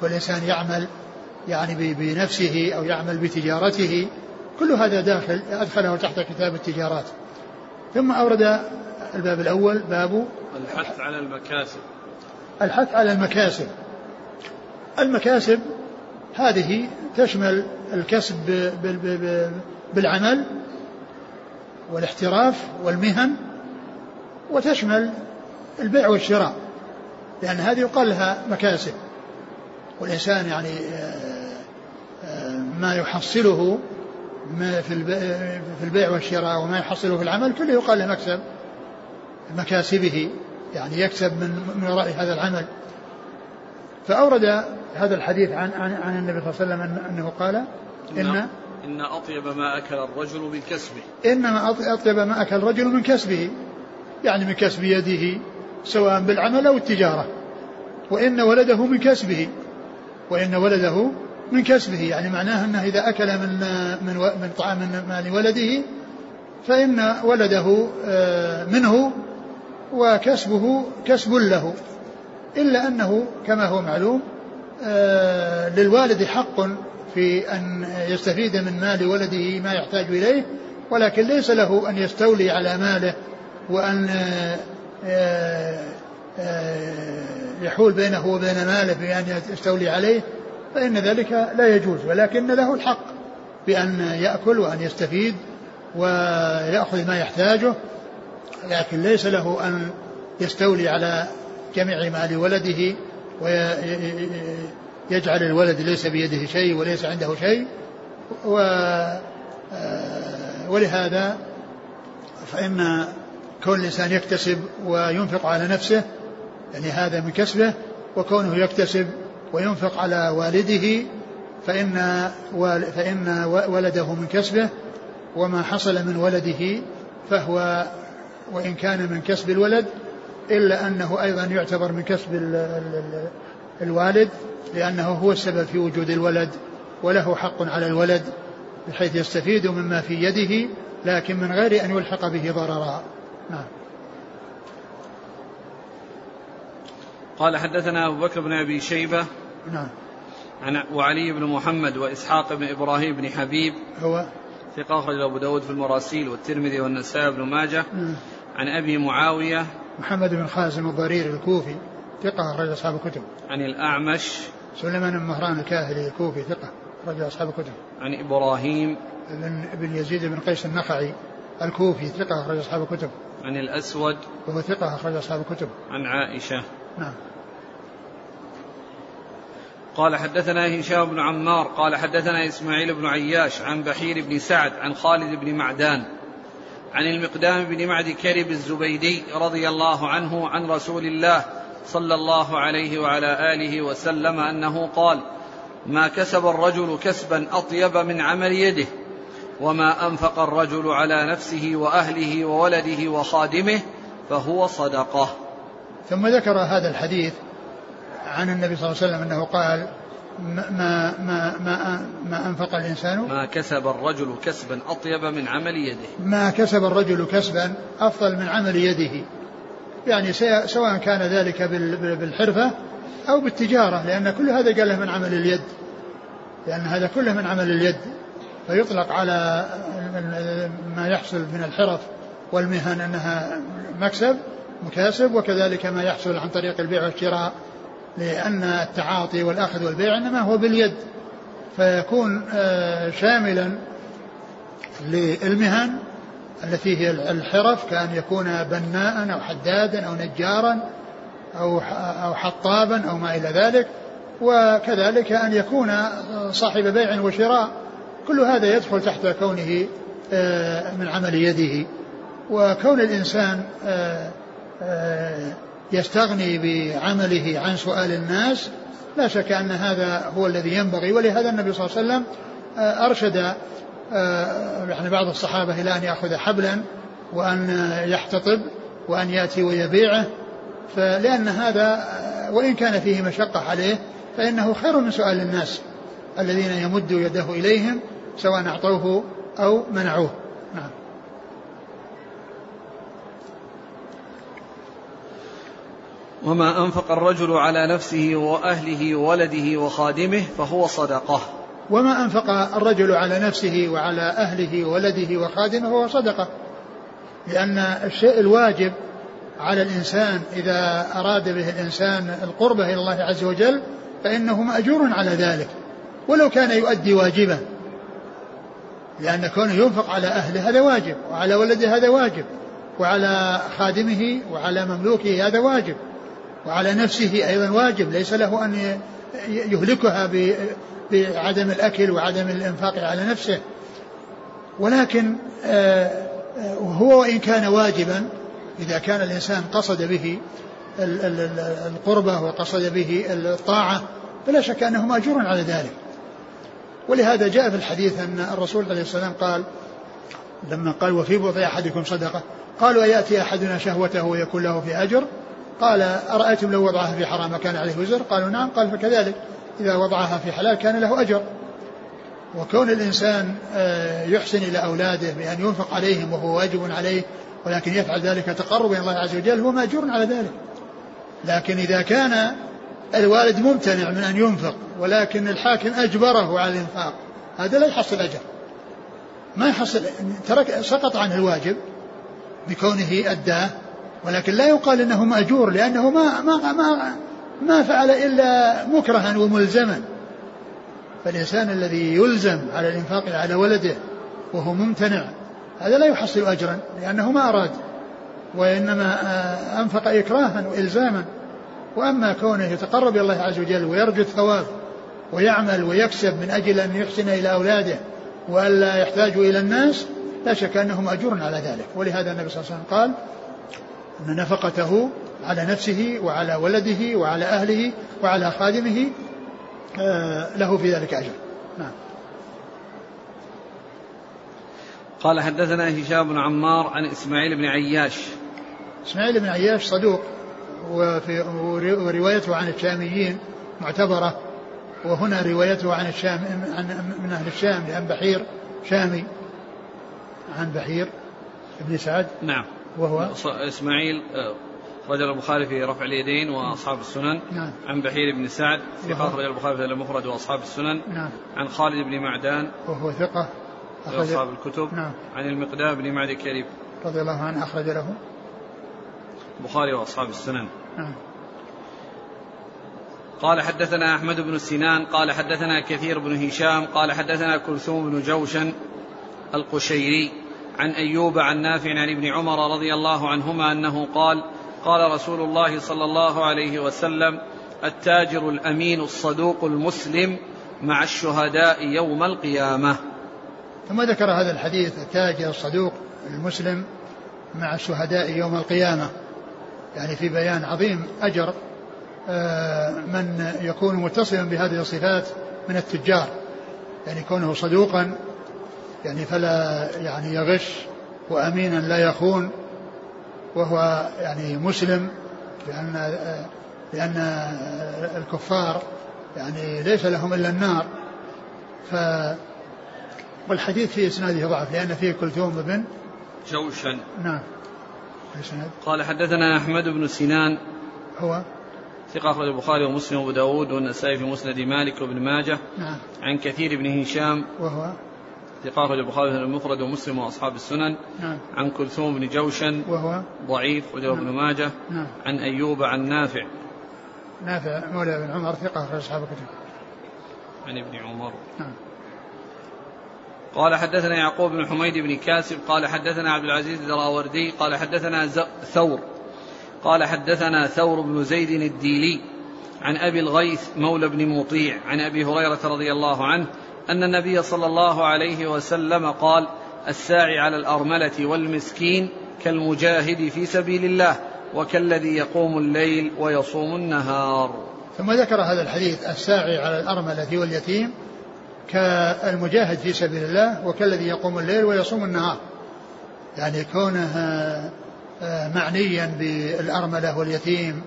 كل إنسان يعمل يعني بنفسه أو يعمل بتجارته كل هذا داخل أدخله تحت كتاب التجارات. ثم أورد الباب الأول باب الحث على المكاسب. الحث على المكاسب. المكاسب هذه تشمل الكسب بالعمل والاحتراف والمهن وتشمل البيع والشراء لأن هذه يقال لها مكاسب. والإنسان يعني آه، آه، ما يحصله في البيع والشراء وما يحصله في العمل كله يقال له مكسب. مكاسبه يعني يكسب من من وراء هذا العمل. فأورد هذا الحديث عن عن, عن النبي صلى الله عليه وسلم أنه قال إن إن أطيب ما أكل الرجل من كسبه. إنما أطيب ما أكل الرجل من كسبه يعني من كسب يده سواء بالعمل أو التجارة. وإن ولده من كسبه وإن ولده من كسبه يعني معناه أنه إذا أكل من من من طعام من مال ولده فإن ولده آه، منه وكسبه كسب له إلا أنه كما هو معلوم آه، للوالد حق في أن يستفيد من مال ولده ما يحتاج إليه ولكن ليس له أن يستولي على ماله وأن آه، يحول بينه وبين ماله بأن يستولي عليه فإن ذلك لا يجوز ولكن له الحق بأن يأكل وأن يستفيد ويأخذ ما يحتاجه لكن ليس له أن يستولي على جميع مال ولده ويجعل الولد ليس بيده شيء وليس عنده شيء. و ولهذا فإن كون الإنسان يكتسب وينفق على نفسه يعني هذا من كسبه وكونه يكتسب وينفق على والده فإن فإن ولده من كسبه وما حصل من ولده فهو وإن كان من كسب الولد إلا أنه أيضا يعتبر من كسب الوالد لأنه هو السبب في وجود الولد وله حق على الولد بحيث يستفيد مما في يده لكن من غير أن يلحق به ضررا. نعم. قال حدثنا أبو بكر بن أبي شيبة نعم. عن وعلي بن محمد وإسحاق بن إبراهيم بن حبيب هو؟ ثقة أخرج أبو داود في المراسيل والترمذي والنسائي بن ماجه. نعم. عن أبي معاوية محمد بن خازم الضرير الكوفي ثقة أخرج أصحاب الكتب. عن الأعمش سليمان بن مهران الكاهلي الكوفي ثقة أخرج أصحاب الكتب. عن إبراهيم بن, بن يزيد بن قيس النخعي الكوفي ثقة أخرج أصحاب الكتب. عن الأسود وهو ثقة أخرج أصحاب الكتب. عن عائشة. نعم. قال حدثنا هشام بن عمار قال حدثنا إسماعيل بن عياش عن بحير بن سعد عن خالد بن معدان عن المقدام بن معد كرب الزبيدي رضي الله عنه عن رسول الله صلى الله عليه وعلى آله وسلم أنه قال ما كسب الرجل كسبا أطيب من عمل يده وما أنفق الرجل على نفسه وأهله وولده وخادمه فهو صدقة. ثم ذكر هذا الحديث عن النبي صلى الله عليه وسلم أنه قال ما ما ما ما أنفق الإنسان؟ ما كسب الرجل كسبا أطيب من عمل يده. ما كسب الرجل كسبا أفضل من عمل يده. يعني سواء كان ذلك بالحرفة أو بالتجارة لأن كل هذا قال له من عمل اليد. لأن هذا كله من عمل اليد. فيطلق على ما يحصل من الحرف والمهن أنها مكسب مكاسب وكذلك ما يحصل عن طريق البيع والشراء. لأن التعاطي والأخذ والبيع إنما هو باليد فيكون آه، شاملا للمهن التي هي الحرف كأن يكون بناء أو حدادا أو نجارا أو أو حطابا أو ما إلى ذلك وكذلك أن يكون صاحب بيع وشراء. كل هذا يدخل تحت كونه آه، من عمل يده. وكون الإنسان آه، يستغني بعمله عن سؤال الناس لا شك أن هذا هو الذي ينبغي ولهذا النبي صلى الله عليه وسلم أرشد يعني بعض الصحابة إلى أن يأخذ حبلا وأن يحتطب وأن يأتي ويبيعه فلأن هذا وإن كان فيه مشقة عليه فإنه خير من سؤال الناس الذين يمد يده إليهم سواء أعطوه أو منعوه. وما أنفق الرجل على نفسه وأهله وولده وخادمه فهو صدقة. وما أنفق الرجل على نفسه وعلى أهله وولده وخادمه فهو صدقة. لأن الشيء الواجب على الإنسان إذا أراد به الإنسان القربة إلى الله عز وجل فإنه مأجور على ذلك. ولو كان يؤدي واجبا. لأن كونه ينفق على أهله هذا واجب وعلى ولده هذا واجب وعلى خادمه وعلى مملوكه هذا واجب. وعلى نفسه أيضا واجب ليس له أن يهلكها بعدم الأكل وعدم الإنفاق على نفسه. ولكن آه، آه، هو وإن كان واجبا إذا كان الإنسان قصد به القربة وقصد به الطاعة فلا شك أنه مأجور على ذلك. ولهذا جاء في الحديث أن الرسول عليه السلام قال لما قال وفي بضع أحدكم صدقة؟ قالوا أيأتي أحدنا شهوته ويكون له في أجر؟ قال أرأيتم لو وضعها في حرام كان عليه وزر؟ قالوا نعم. قال فكذلك إذا وضعها في حلال كان له أجر. وكون الإنسان آه، يحسن إلى أولاده بأن ينفق عليهم وهو واجب عليه ولكن يفعل ذلك تقربا إلى الله عز وجل هو مأجور على ذلك. لكن إذا كان الوالد ممتنع من أن ينفق ولكن الحاكم أجبره على الإنفاق هذا لا يحصل أجر. ما يحصل ترك سقط عنه الواجب بكونه أداه ولكن لا يقال إنه مأجور لأنه ما ما ما ما فعل إلا مكرها وملزما. فالإنسان الذي يلزم على الإنفاق على ولده وهو ممتنع هذا لا يحصل اجرا لأنه ما أراد. وإنما آه، أنفق اكراها والزاما. وأما كونه يتقرب إلى الله عز وجل ويرجو الثواب ويعمل ويكسب من أجل أن يحسن إلى أولاده وألا يحتاج إلى الناس لا شك أنه مأجور على ذلك. ولهذا النبي صلى الله عليه وسلم قال نفقته على نفسه وعلى ولده وعلى أهله وعلى خادمه آه، له في ذلك أجر. نعم. قال حدثنا هشام بن عمار عن إسماعيل بن عياش. إسماعيل بن عياش صدوق وفي وروايته عن الشاميين معتبرة وهنا روايته عن الشام عن من أهل الشام لأن بحير شامي عن بحير بن سعد. نعم. وهو؟ إسماعيل آه، رجل البخاري في رفع اليدين وأصحاب السنن. نعم. عن بحير بن سعد ثقة رجل البخاري في المفرد وأصحاب السنن. نعم. عن خالد بن معدان وهو ثقة أخرج أصحاب الكتب. نعم. عن المقدام بن معد كريب رضي الله عنه أخرج له؟ البخاري وأصحاب السنن. نعم. قال حدثنا أحمد بن سنان قال حدثنا كثير بن هشام قال حدثنا كلثوم بن جوشن القشيري. عن أيوب عن نافع عن ابن عمر رضي الله عنهما أنه قال قال رسول الله صلى الله عليه وسلم التاجر الأمين الصدوق المسلم مع الشهداء يوم القيامة. ثم ذكر هذا الحديث التاجر الصدوق المسلم مع الشهداء يوم القيامة؟ يعني في بيان عظيم أجر آه، من يكون متصلا بهذه الصفات من التجار. يعني كونه صدوقا يعني فلا يعني يغش وأمينا لا يخون وهو يعني مسلم لأن لأن الكفار يعني ليس لهم إلا النار. ف والحديث في إسناده ضعف لأن فيه كلثوم بن جوشن. نعم. قال حدثنا أحمد بن سنان. هو؟ ثقة أخرج البخاري ومسلم وأبو داود والنسائي في مسند مالك وابن ماجه. نعم. عن كثير بن هشام. وهو؟ أخرج البخاري المفرد ومسلم وأصحاب السنن. نعم. عن كلثوم بن جوشن. وهو؟ ضعيف وجه ابن نعم. ماجه. نعم. عن أيوب عن نافع. نافع مولى بن عمر ثقة أخرج أصحاب الكتب. عن ابن عمر. نعم. قال حدثنا يعقوب بن حميد بن كاسب قال حدثنا عبد العزيز الدراوردي قال حدثنا ثور. قال حدثنا ثور بن زيد الديلي عن أبي الغيث مولى بن مطيع عن أبي هريرة رضي الله عنه أن النبي صلى الله عليه وسلم قال الساعي على الأرملة والمسكين كالمجاهد في سبيل الله وكالذي يقوم الليل ويصوم النهار. ثم ذكر هذا الحديث الساعي على الأرملة واليتيم كالمجاهد في سبيل الله وكالذي يقوم الليل ويصوم النهار. يعني كونه آه، معنيا بالأرملة واليتيم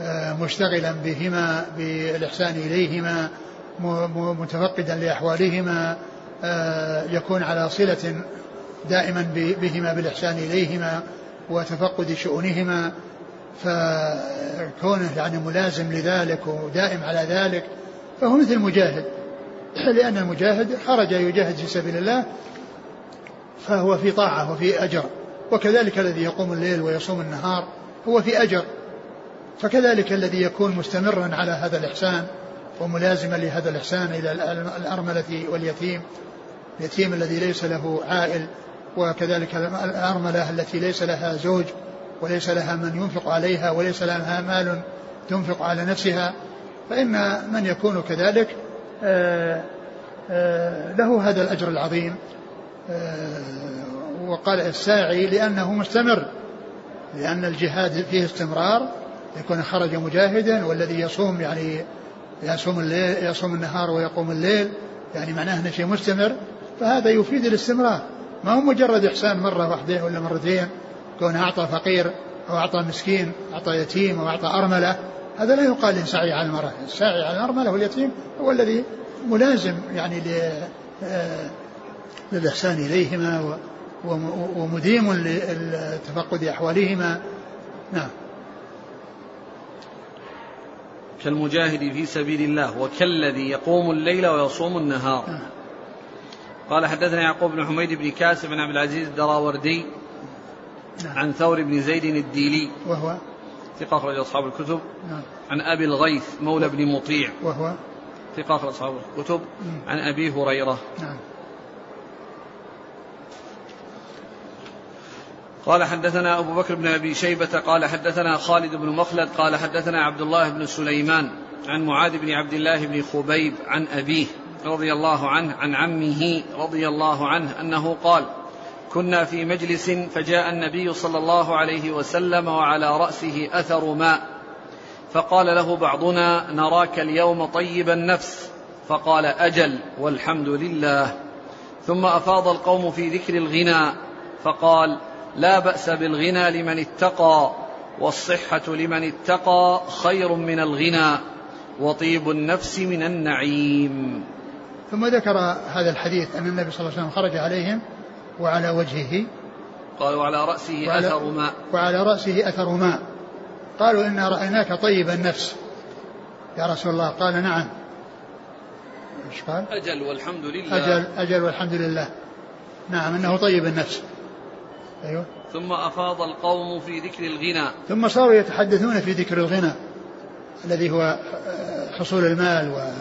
آه، مشتغلا بهما بالإحسان إليهما متفقدا لأحوالهما آه، يكون على صلة دائما بهما بالإحسان إليهما وتفقد شؤونهما. فكونه يعني ملازم لذلك ودائم على ذلك فهو مثل المجاهد. لأن المجاهد خرج يجاهد في سبيل الله فهو في طاعة وفي أجر. وكذلك الذي يقوم الليل ويصوم النهار هو في أجر. فكذلك الذي يكون مستمرا على هذا الإحسان. وملازما لهذا الإحسان إلى الأرملة واليتيم. اليتيم الذي ليس له عائل وكذلك الأرملة التي ليس لها زوج وليس لها من ينفق عليها وليس لها مال تنفق على نفسها. فإن من يكون كذلك آه، آه، له هذا الأجر العظيم. آه، وقال الساعي لأنه مستمر لأن الجهاد فيه استمرار يكون خرج مجاهدا والذي يصوم يعني يصوم الليل يصوم النهار ويقوم الليل يعني معناه إنه شيء مستمر فهذا يفيد الاستمرار. ما هو مجرد إحسان مرة واحدة ولا مرتين كون أعطى فقير أو أعطى مسكين أعطى يتيم أو أعطى أرملة هذا لا يقال سعي على المرأة. السعي على الأرملة واليتيم هو الذي ملازم يعني آه، للإحسان إليهما ومديم لتفقد أحوالهما. نعم. كالمجاهد في سبيل الله وكالذي يقوم الليل ويصوم النهار. قال حدثنا يعقوب بن حميد بن كاسب بن عبد العزيز الدراوردي نعم. عن ثور بن زيد الديلي وهو ثقة أخرج أصحاب الكتب نعم. عن أبي الغيث مولى بن مطيع وهو ثقة أخرج أصحاب الكتب عن أبي هريرة نعم. قال حدثنا أبو بكر بن أبي شيبة قال حدثنا خالد بن مخلد قال حدثنا عبد الله بن سليمان عن معاذ بن عبد الله بن خبيب عن أبيه رضي الله عنه عن عمه رضي الله عنه أنه قال كنا في مجلس فجاء النبي صلى الله عليه وسلم وعلى رأسه أثر ماء فقال له بعضنا نراك اليوم طيب النفس فقال أجل والحمد لله ثم أفاض القوم في ذكر الغنى فقال لا بأس بالغنى لمن اتقى والصحة لمن اتقى خير من الغنى وطيب النفس من النعيم. ثم ذكر هذا الحديث أن النبي صلى الله عليه وسلم خرج عليهم وعلى وجهه. قال وعلى رأسه وعلى أثر ماء. وعلى رأسه أثر ماء. قالوا إنا رأيناك طيب النفس. يا رسول الله قال نعم. إيش قال؟ أجل والحمد لله. أجل أجل والحمد لله. نعم إنه طيب النفس. أيوه. ثم أفاض القوم في ذكر الغنى. ثم صاروا يتحدثون في ذكر الغنى الذي هو حصول المال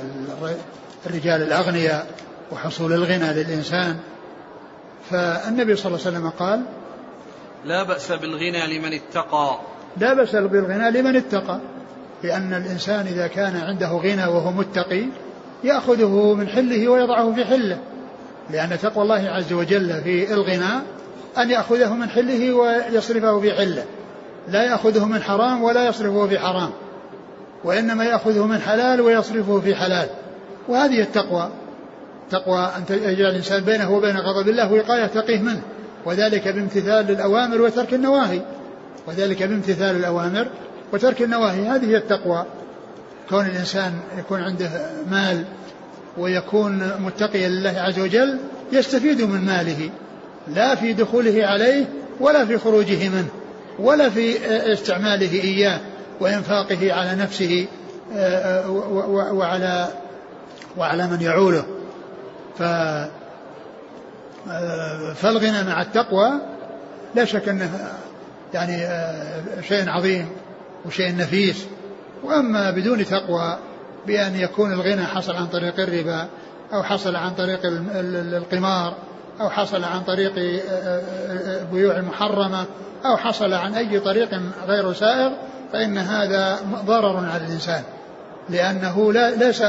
الرجال الأغنياء وحصول الغنى للإنسان. فالنبي صلى الله عليه وسلم قال لا بأس بالغنى لمن اتقى. لا بأس بالغنى لمن اتقى لأن الإنسان إذا كان عنده غنى وهو متقي يأخذه من حله ويضعه في حله لأن تقوى الله عز وجل في الغنى أن يأخذه من حله ويصرفه في حله. لا يأخذه من حرام ولا يصرفه في حرام. وإنما يأخذه من حلال ويصرفه في حلال. وهذه التقوى. تقوى أن يجعل الإنسان بينه وبين غضب الله وقاية تقيه منه. وذلك بامتثال الأوامر وترك النواهي. وذلك بامتثال الأوامر وترك النواهي. هذه هي التقوى. كون الإنسان يكون عنده مال ويكون متقيا لله عز وجل يستفيد من ماله. لا في دخوله عليه ولا في خروجه منه ولا في استعماله إياه وإنفاقه على نفسه آه، آه، وعلى وعلى من يعوله. ف فالغنى مع التقوى لا شك أنه يعني آه، شيء عظيم وشيء نفيس. وأما بدون تقوى بأن يكون الغنى حصل عن طريق الربا أو حصل عن طريق القمار أو حصل عن طريق بيوع المحرمة أو حصل عن أي طريق غير سائغ فإن هذا ضرر على الإنسان لأنه لا ليس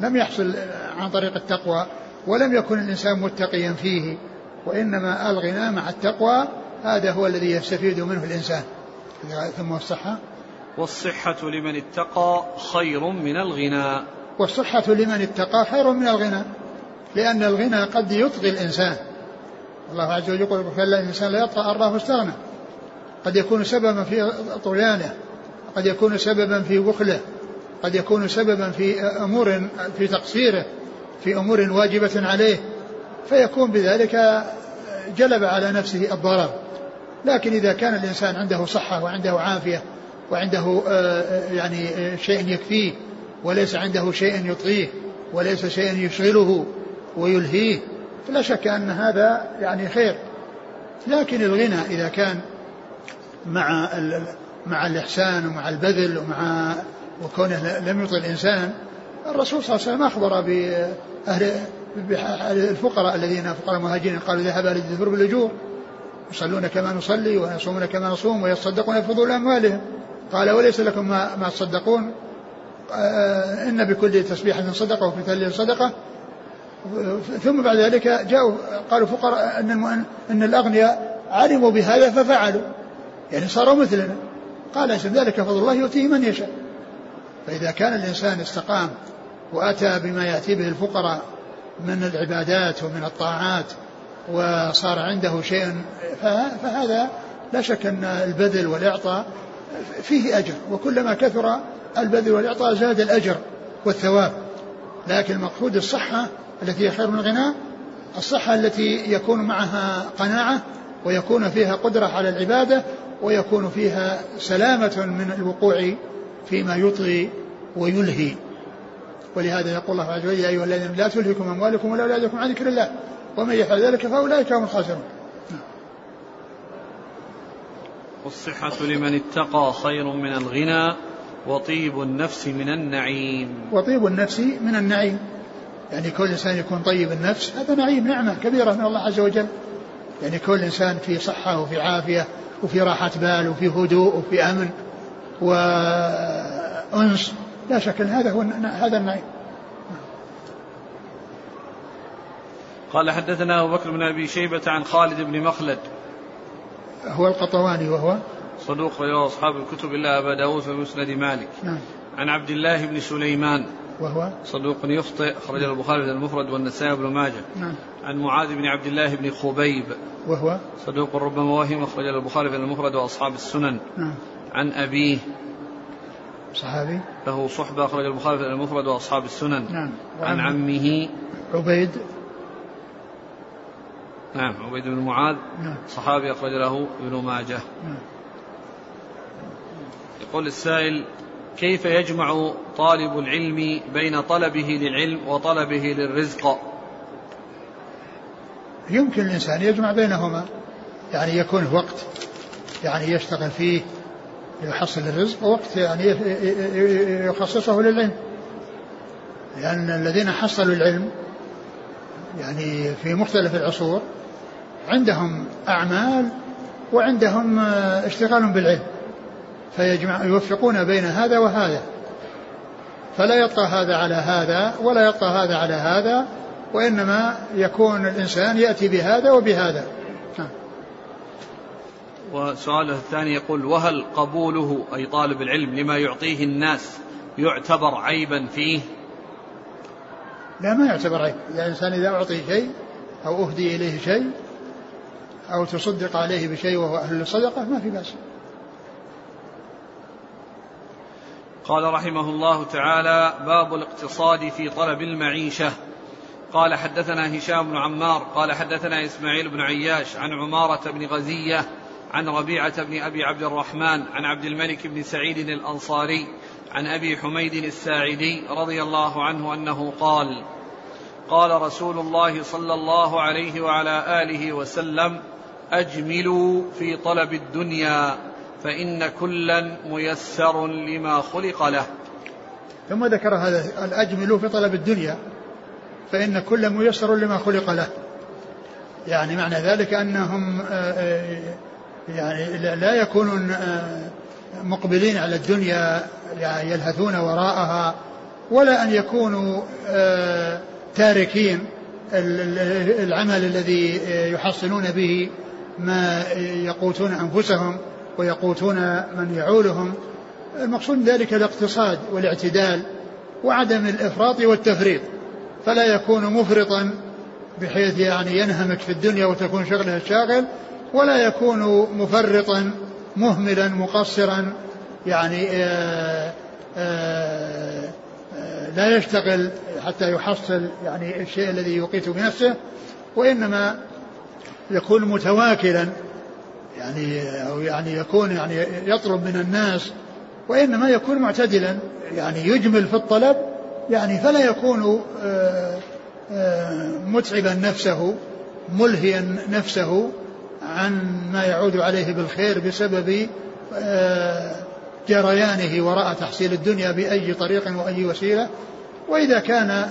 لم يحصل عن طريق التقوى ولم يكن الإنسان متقيا فيه وإنما الغنى مع التقوى هذا هو الذي يستفيد منه الإنسان. ثم الصحة والصحة لمن اتقى خير من الغنى. والصحة لمن اتقى خير من الغنى لأن الغنى قد يطغي الإنسان. الله عز وجل يقول كلا الإنسان لا يطغى أن استغنى قد يكون سببا في طغيانه قد يكون سببا في بخله قد يكون سببا في أمور في تقصيره في أمور واجبة عليه فيكون بذلك جلب على نفسه الضرر. لكن إذا كان الإنسان عنده صحة وعنده عافية وعنده آه، يعني شيء يكفيه وليس عنده شيء يطغيه وليس شيء يشغله ويلهيه فلا شك أن هذا يعني خير. لكن الغنى إذا كان مع مع الإحسان ومع البذل ومع وكونه لم يطغي الإنسان الرسول صلى الله عليه وسلم أخبر بأهل الفقراء الذين فقراء المهاجرين قالوا ذهب أهل الدثور بالأجور يصلون كما نصلي ويصومون كما نصوم ويتصدقون بفضول أموالهم. قال وليس لكم ما, ما تصدقون؟ آه، إن بكل تسبيحة صدقة وفي تهليل صدقة. ثم بعد ذلك جاءوا قالوا فقراء أن, أن الأغنياء علموا بهذا ففعلوا. يعني صاروا مثلنا. قال ذلك فضل الله يؤتيه من يشاء. فإذا كان الإنسان استقام وأتى بما يأتي به الفقراء من العبادات ومن الطاعات وصار عنده شيء فهذا لا شك أن البذل والإعطاء فيه أجر. وكلما كثر البذل والإعطاء زاد الأجر والثواب. لكن المقصود الصحة التي هي خير من الغنى الصحة التي يكون معها قناعة ويكون فيها قدرة على العبادة ويكون فيها سلامة من الوقوع فيما يطغي ويلهي. ولهذا يقول الله عز وجل يا أيها الذين لا تلهكم أموالكم ولا أولادكم عن ذكر الله ومن يفعل ذلك فأولئك هم الخاسرون. والصحة لمن اتقى خير من الغنى وطيب النفس من النعيم. وطيب النفس من النعيم. يعني كل إنسان يكون طيب النفس هذا نعيم نعمة كبيرة من الله عز وجل. يعني كل إنسان في صحة وفي عافية وفي راحة بال وفي هدوء وفي أمن وأنس. لا شك أن هذا هو هذا النعيم. قال حدثنا أبو بكر بن أبي شيبة عن خالد بن مخلد. هو القطواني وهو؟ صدوق رواه أصحاب الكتب إلا أبا داود في مسند مالك. نعم. عن عبد الله بن سليمان. وهو صدوق يخطئ أخرج البخاري في المفرد والنسائي بن ماجه. نعم. عن معاذ بن عبد الله بن خبيب. وهو صدوق ربما وهم أخرج البخاري في المفرد وأصحاب السنن. نعم. عن أبيه. صحابي. له صحبة أخرج البخاري في المفرد وأصحاب السنن. نعم. عن عمه. عبيد. نعم عبيد بن معاذ. نعم. صحابي أخرج له ابن ماجه. نعم. يقول السائل كيف يجمع طالب العلم بين طلبه للعلم وطلبه للرزق؟ يمكن الإنسان يجمع بينهما. يعني يكون وقت يعني يشتغل فيه يحصل الرزق ووقت يعني يخصصه للعلم. لأن الذين حصلوا العلم يعني في مختلف العصور عندهم أعمال وعندهم اشتغال بالعلم. فيجمع يوفقون بين هذا وهذا. فلا يطغى هذا على هذا ولا يطغى هذا على هذا وإنما يكون الإنسان يأتي بهذا وبهذا. وسؤاله الثاني يقول وهل قبوله أي طالب العلم لما يعطيه الناس يعتبر عيبا فيه؟ لا ما يعتبر عيب. إذا الإنسان إذا أعطي شيء أو أهدي إليه شيء أو تصدق عليه بشيء وهو أهل الصدقة ما في بأس. قال رحمه الله تعالى باب الاقتصاد في طلب المعيشة. قال حدثنا هشام بن عمار قال حدثنا إسماعيل بن عياش عن عمارة بن غزية عن ربيعة بن أبي عبد الرحمن عن عبد الملك بن سعيد الأنصاري عن أبي حميد الساعدي رضي الله عنه أنه قال قال رسول الله صلى الله عليه وعلى آله وسلم أجملوا في طلب الدنيا. فإن كلا ميسر لما خلق له. ثم ذكر هذا الأجمل في طلب الدنيا فإن كل ميسر لما خلق له. يعني معنى ذلك أنهم يعني لا يكونون مقبلين على الدنيا يعني يلهثون وراءها ولا أن يكونوا تاركين العمل الذي يحصلون به ما يقوتون أنفسهم. ويقوتون من يعولهم المقصود ذلك الاقتصاد والاعتدال وعدم الإفراط والتفريط. فلا يكون مفرطا بحيث يعني ينهمك في الدنيا وتكون شغله الشاغل ولا يكون مفرطا مهملا مقصرا يعني آآ آآ آآ لا يشتغل حتى يحصل يعني الشيء الذي يقيت بنفسه وإنما يكون متواكلا يعني أو يعني يكون يعني يطلب من الناس وإنما يكون معتدلا يعني يجمل في الطلب يعني فلا يكون آه، آه، متعبا نفسه ملهيا نفسه عن ما يعود عليه بالخير بسبب آه، جريانه وراء تحصيل الدنيا بأي طريق وأي وسيلة. وإذا كان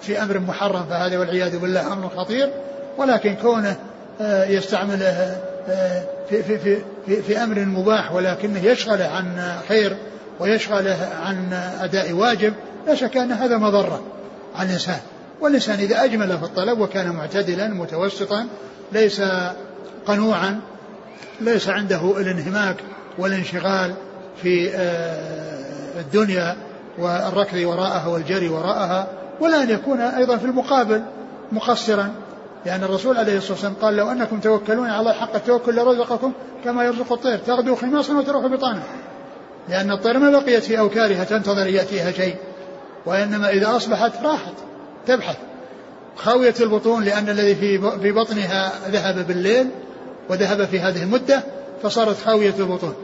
في أمر محرم فهذا والعياذ بالله أمر خطير ولكن كونه يستعمله في, في, في, في, في أمر مباح ولكنه يشغله عن خير ويشغله عن أداء واجب لا شك أن هذا مضرة على الإنسان. والإنسان إذا أجمل في الطلب وكان معتدلا متوسطا ليس قنوعا ليس عنده الانهماك والانشغال في آه، الدنيا والركض وراءها والجري وراءها ولا أن يكون أيضا في المقابل مقصرا. لأن الرسول عليه الصلاة والسلام قال لو أنكم توكلون على الله حق التوكل لرزقكم كما يرزق الطير. تغدو خماصا وتروح بطانا. لأن الطير ما بقيت في أوكارها تنتظر يأتيها شيء. وإنما إذا أصبحت راحت تبحث. خاوية البطون لأن الذي في في بطنها ذهب بالليل وذهب في هذه المدة فصارت خاوية البطون.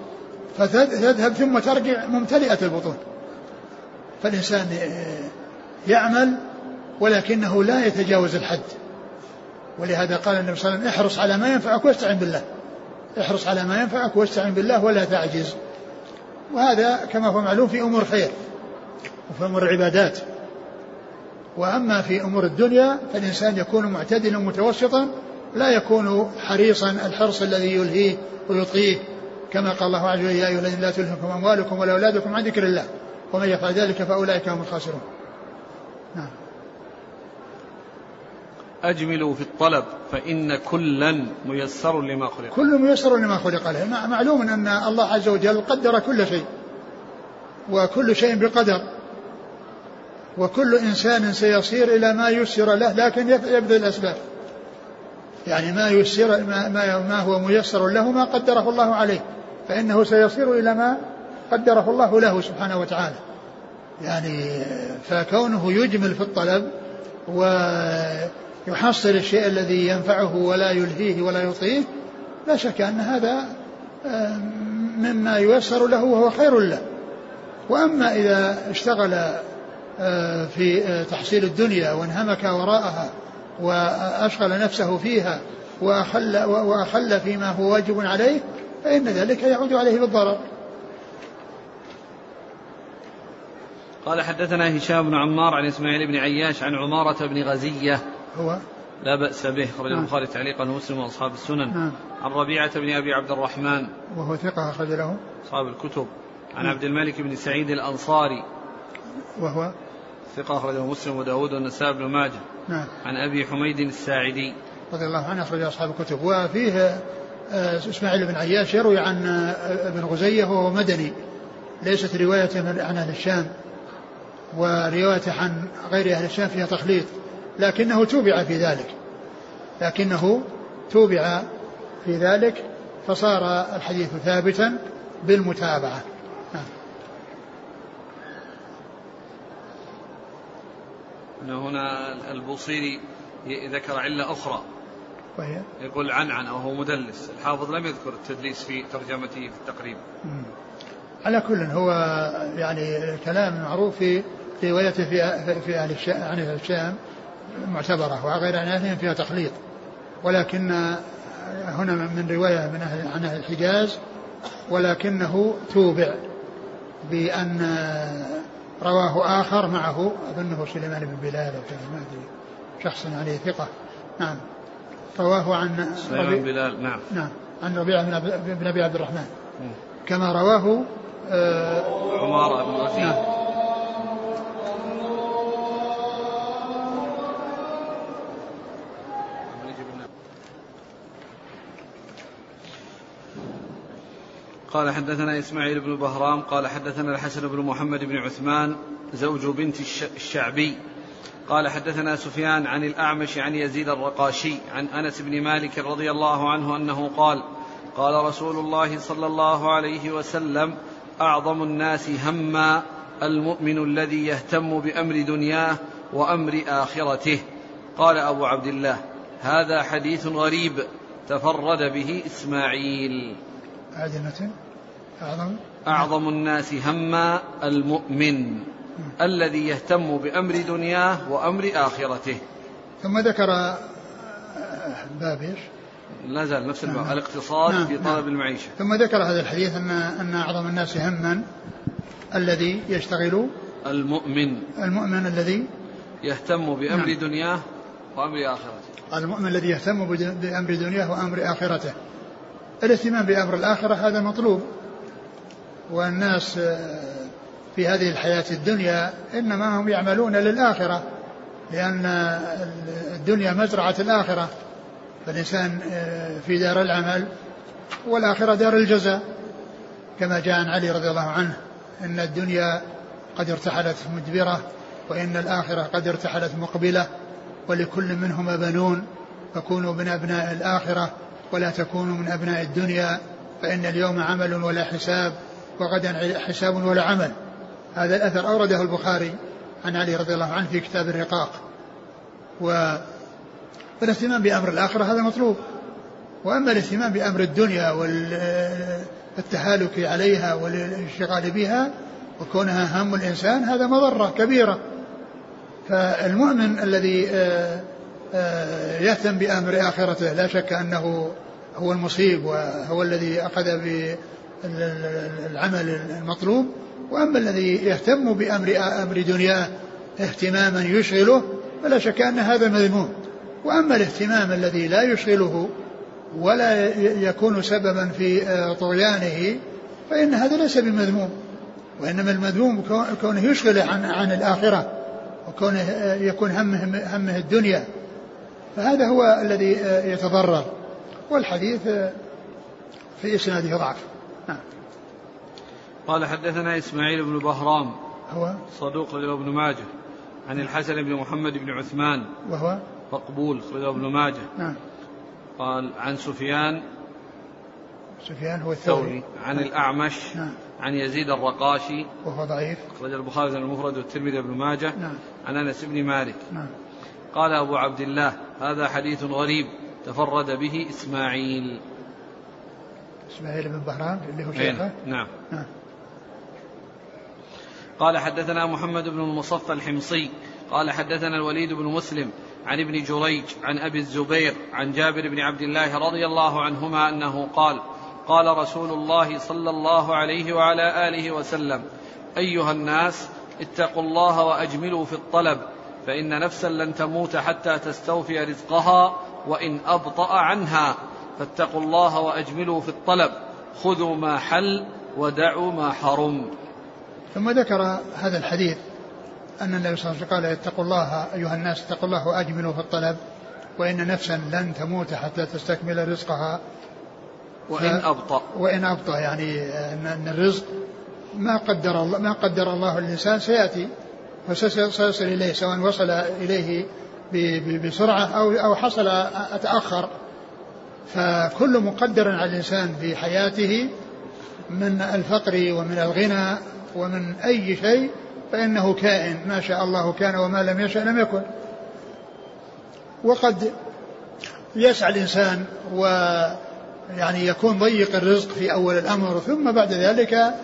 فتذهب ثم ترجع ممتلئة البطون. فالإنسان يعمل ولكنه لا يتجاوز الحد. ولهذا قال النبي صلى الله عليه وسلم احرص على ما ينفعك واستعن بالله. احرص على ما ينفعك واستعن بالله ولا تعجز. وهذا كما هو معلوم في أمور خير وفي أمور العبادات. وأما في أمور الدنيا فالإنسان يكون معتدلا متوسطا لا يكون حريصا الحرص الذي يلهيه ويطغيه. كما قال الله عز وجل يا أيها الذين لا تلهكم أموالكم ولا أولادكم عن ذكر الله ومن يفعل ذلك فأولئك هم الخاسرون. أجملوا في الطلب فإن كلا ميسر لما خلق. كل ميسر لما خلق له. معلوم أن الله عز وجل قدر كل شيء وكل شيء بقدر وكل إنسان سيصير إلى ما يسر له لكن يبذل الأسباب. يعني ما يسر ما, ما, هو ميسر له ما قدره الله عليه. فإنه سيصير إلى ما قدره الله له سبحانه وتعالى. يعني فكونه يجمل في الطلب و يحصل الشيء الذي ينفعه ولا يلهيه ولا يطيه لا شك أن هذا آه، مما ييسر له وهو خير له. وأما إذا اشتغل آه، في آه، تحصيل الدنيا وانهمك وراءها وأشغل نفسه فيها وأخل, وأخل فيما هو واجب عليه فإن ذلك يعود عليه بالضرر. قال حدثنا هشام بن عمار عن إسماعيل بن عياش عن عمارة بن غزية هو؟ لا بأس به. أخرج نعم. البخاري تعليقا ومسلم وأصحاب السنن. نعم. عن ربيعة بن أبي عبد الرحمن. وهو ثقة أخرج له. أصحاب الكتب. عن نعم. عبد الملك بن سعيد الأنصاري. وهو؟ ثقة أخرجه مسلم وداود والنسائي بن ماجه. نعم. عن أبي حميد الساعدي. رضي الله عنه أخرج أصحاب الكتب. وفيه آه، إسماعيل بن عياش يروي عن آه، ابن غزية وهو مدني. ليست رواية عن أهل الشام وروايته عن غير أهل الشام فيها تخليط. لكنه توبع في ذلك. لكنه توبع في ذلك فصار الحديث ثابتا بالمتابعة. نعم. هنا البوصيري ذكر علة أخرى. وهي؟ يقول عن عن أو هو مدلس. الحافظ لم يذكر التدليس في ترجمته في التقريب. على كل هو يعني كلام معروف في روايته في في أهل الشام عن أهل الشام. معتبرة وغير عن أهلهم فيها تخليط ولكن هنا من رواية من أهل عن أهل الحجاز ولكنه توبع بأن رواه آخر معه أظنه سليمان بن بلال أو ما أدري. شخص عليه ثقة. نعم. رواه عن سليمان بلال نعم. نعم. عن ربيعة بن أبي عبد الرحمن. كما رواه آه عمارة بن وزير نعم. قال حدثنا إسماعيل بن بهرام قال حدثنا الحسن بن محمد بن عثمان زوج بنت الشعبي. قال حدثنا سفيان عن الأعمش عن يزيد الرقاشي عن أنس بن مالك رضي الله عنه أنه قال قال رسول الله صلى الله عليه وسلم أعظم الناس هما المؤمن الذي يهتم بأمر دنياه وأمر آخرته. قال أبو عبد الله هذا حديث غريب تفرد به إسماعيل. هذه أعظم أعظم الناس هما المؤمن الذي يهتم بأمر دنياه وأمر آخرته ثم ذكر باب إيش؟ لا زال نفس الباب نعم. الاقتصاد نعم. في طلب نعم. المعيشة ثم ذكر هذا الحديث أن أن أعظم الناس هما الذي يشتغل المؤمن المؤمن الذي يهتم بأمر نعم. دنياه وأمر آخرته المؤمن الذي يهتم بأمر دنياه وأمر آخرته الاهتمام بأمر الآخرة هذا مطلوب. والناس في هذه الحياة الدنيا إنما هم يعملون للآخرة لأن الدنيا مزرعة الآخرة. فالإنسان في دار العمل والآخرة دار الجزاء. كما جاء عن علي رضي الله عنه إن الدنيا قد ارتحلت مدبرة وإن الآخرة قد ارتحلت مقبلة ولكل منهما بنون فكونوا من أبناء الآخرة ولا تكونوا من أبناء الدنيا فإن اليوم عمل ولا حساب وغدا حساب ولا عمل. هذا الأثر أورده البخاري عن علي رضي الله عنه في كتاب الرقاق. و فالاهتمام بأمر الآخرة هذا مطلوب. وأما الاهتمام بأمر الدنيا والتهالك عليها والانشغال بها وكونها هم الإنسان هذا مضرة كبيرة. فالمؤمن الذي آه، آه، يهتم بأمر آخرته لا شك أنه هو المصيب وهو الذي أخذ بالعمل المطلوب. وأما الذي يهتم بأمر أمر دنياه اهتماما يشغله فلا شك أن هذا مذموم. وأما الاهتمام الذي لا يشغله ولا يكون سببا في آه، طغيانه فإن هذا ليس بمذموم. وإنما المذموم كونه يشغل عن عن الآخرة وكونه آه، يكون همه همه الدنيا. فهذا هو الذي آه، يتضرر. والحديث في إسناده ضعف. نعم. قال حدثنا إسماعيل بن بهرام هو؟ صدوق رجل ابن ماجه عن الحسن بن محمد بن عثمان وهو؟ مقبول رجل ابن ماجه. نعم. قال عن سفيان سفيان هو الثوري. عن نعم. الأعمش نعم. عن يزيد الرقاشي وهو ضعيف. أخرج البخاري المفرد والترمذي بن ماجه. نعم. عن أنس بن مالك. نعم. قال أبو عبد الله هذا حديث غريب. تفرد به إسماعيل. إسماعيل بن بهرام اللي هو شيخه. نعم. نعم قال حدثنا محمد بن المصفى الحمصي. قال حدثنا الوليد بن مسلم عن ابن جريج عن أبي الزبير عن جابر بن عبد الله رضي الله عنهما أنه قال قال رسول الله صلى الله عليه وعلى آله وسلم أيها الناس اتقوا الله وأجملوا في الطلب فإن نفسا لن تموت حتى تستوفي رزقها وإن أبطأ عنها فاتقوا الله وأجملوا في الطلب. خذوا ما حل ودعوا ما حرم. ثم ذكر هذا الحديث أن النبي صلى الله عليه وسلم قال اتقوا الله أيها الناس اتقوا الله وأجملوا في الطلب وإن نفسا لن تموت حتى تستكمل رزقها. وإن أبطأ. وإن أبطأ يعني أن الرزق ما قدر الله ما قدر الله الإنسان سيأتي فسيصل إليه سواء وصل إليه بسرعة أو أو حصل أتأخر. فكل مقدر على الإنسان في حياته من الفقر ومن الغنى ومن أي شيء فإنه كائن. ما شاء الله كان وما لم يشأ لم يكن. وقد يسعى الإنسان ويعني يكون ضيق الرزق في أول الأمر ثم بعد ذلك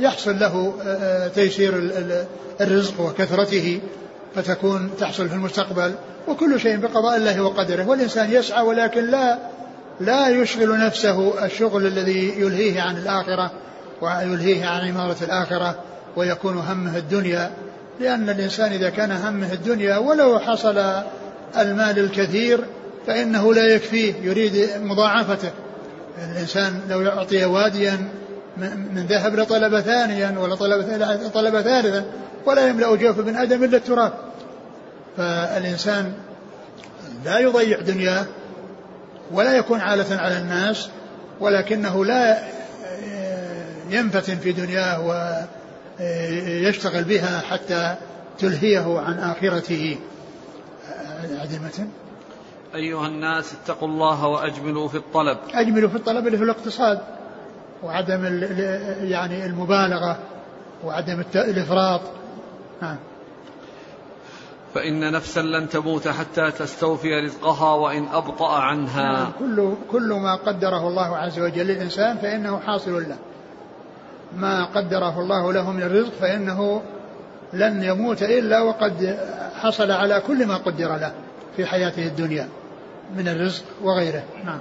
يحصل له تيسير الرزق وكثرته. فتكون تحصل في المستقبل وكل شيء بقضاء الله وقدره. والإنسان يسعى ولكن لا لا يشغل نفسه الشغل الذي يلهيه عن الآخرة ويلهيه عن عمارة الآخرة ويكون همه الدنيا. لأن الإنسان إذا كان همه الدنيا ولو حصل المال الكثير فإنه لا يكفيه يريد مضاعفته. الإنسان لو أعطي واديا من ذهب لطلب ثانيا ولا طلب ثالثا ولا يملأ جوف ابن آدم إلا التراب. فالإنسان لا يضيع دنياه ولا يكون عالة على الناس ولكنه لا ينفتن في دنياه ويشتغل بها حتى تلهيه عن آخرته. عدمة أيها الناس اتقوا الله وأجملوا في الطلب. أجملوا في الطلب اللي في الاقتصاد وعدم يعني المبالغة وعدم الإفراط. نعم. فإن نفسا لن تموت حتى تستوفي رزقها وإن أبطأ عنها. نعم كل, كل ما قدره الله عز وجل للإنسان فإنه حاصل له. ما قدره الله له من الرزق فإنه لن يموت إلا وقد حصل على كل ما قدر له في حياته الدنيا من الرزق وغيره. نعم.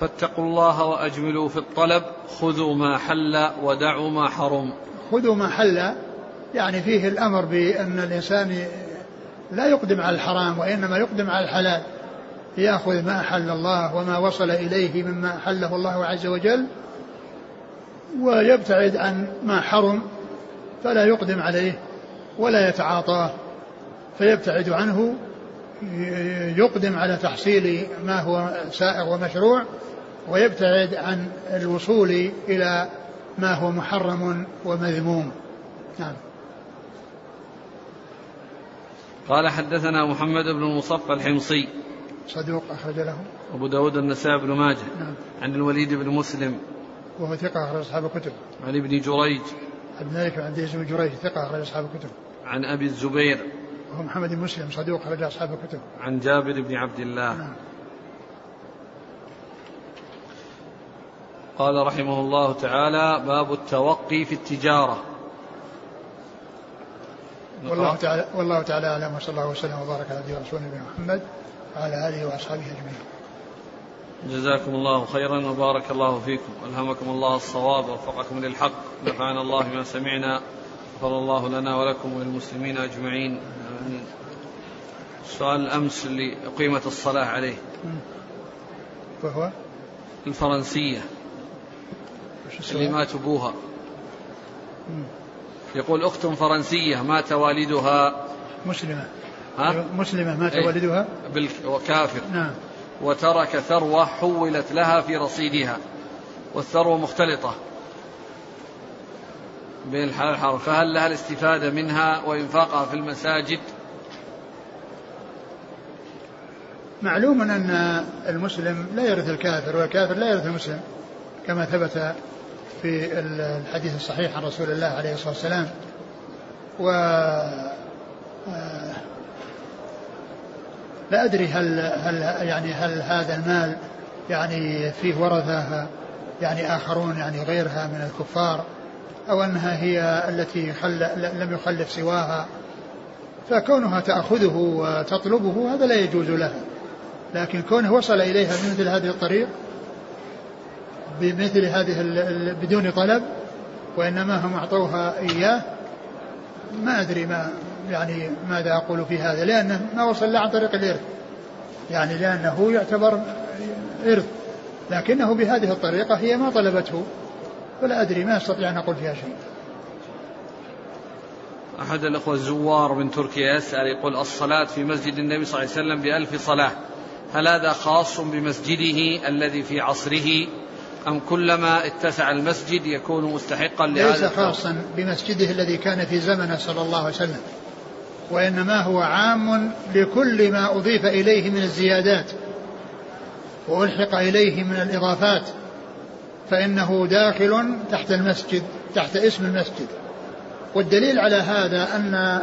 فاتقوا الله وأجملوا في الطلب خذوا ما حل ودعوا ما حرم. خذوا ما حل يعني فيه الأمر بأن الإنسان لا يقدم على الحرام وإنما يقدم على الحلال. يأخذ ما أحل الله وما وصل إليه مما أحله الله عز وجل ويبتعد عن ما حرم فلا يقدم عليه ولا يتعاطاه. فيبتعد عنه يقدم على تحصيل ما هو سائغ ومشروع ويبتعد عن الوصول إلى ما هو محرم ومذموم. نعم. قال حدثنا محمد بن المصفى الحمصي. صدوق أخرج له. أبو داود النسائي بن ماجه. نعم. عن الوليد بن مسلم. وهو ثقة أخرج أصحاب الكتب. عن ابن جريج. عن مالك عن بن جريج ثقة أخرج أصحاب الكتب. عن أبي الزبير. وهو محمد بن مسلم صدوق أخرج أصحاب الكتب. عن جابر بن عبد الله. نعم. قال رحمه الله تعالى باب التوقي في التجارة. والله تعالى والله تعالى أعلم وصلى الله وسلم وبارك على رسول نبينا محمد وعلى آله وأصحابه أجمعين. جزاكم الله خيرا وبارك الله فيكم. ألهمكم الله الصواب ووفقكم للحق. نفعنا الله بما سمعنا غفر الله لنا ولكم وللمسلمين أجمعين. آمين. سؤال الأمس اللي أقيمت الصلاة عليه. وهو؟ الفرنسية. اللي مات أبوها يقول أخت فرنسية مات والدها مسلمة. ها؟ مسلمة مات إيه؟ والدها وكافر. نعم. وترك ثروة حولت لها في رصيدها والثروة مختلطة بين الحلال والحرام فهل لها الاستفادة منها وإنفاقها في المساجد؟ معلوم أن المسلم لا يرث الكافر والكافر لا يرث المسلم كما ثبت في الحديث الصحيح عن رسول الله عليه الصلاة والسلام. و آه، لا أدري هل هل يعني هل هذا المال يعني فيه ورثة يعني آخرون يعني غيرها من الكفار أو أنها هي التي خل لم يخلف سواها. فكونها تأخذه وتطلبه هذا لا يجوز لها. لكن كونه وصل إليها بمثل هذه الطريق بمثل هذه بدون طلب وإنما هم أعطوها إياه. ما أدري ما يعني ماذا أقول في هذا لأنه ما وصل عن طريق الإرث. يعني لأنه يعتبر إرث لكنه بهذه الطريقة هي ما طلبته. فلا أدري ما أستطيع أن أقول فيها شيء. أحد الأخوة الزوار من تركيا يسأل يقول الصلاة في مسجد النبي صلى الله عليه وسلم بألف صلاة هل هذا خاص بمسجده الذي في عصره؟ أم كلما اتسع المسجد يكون مستحقا لهذا ليس خاصا بمسجده الذي كان في زمنه صلى الله عليه وسلم وإنما هو عام لكل ما أضيف إليه من الزيادات وألحق إليه من الإضافات فإنه داخل تحت المسجد تحت اسم المسجد. والدليل على هذا أن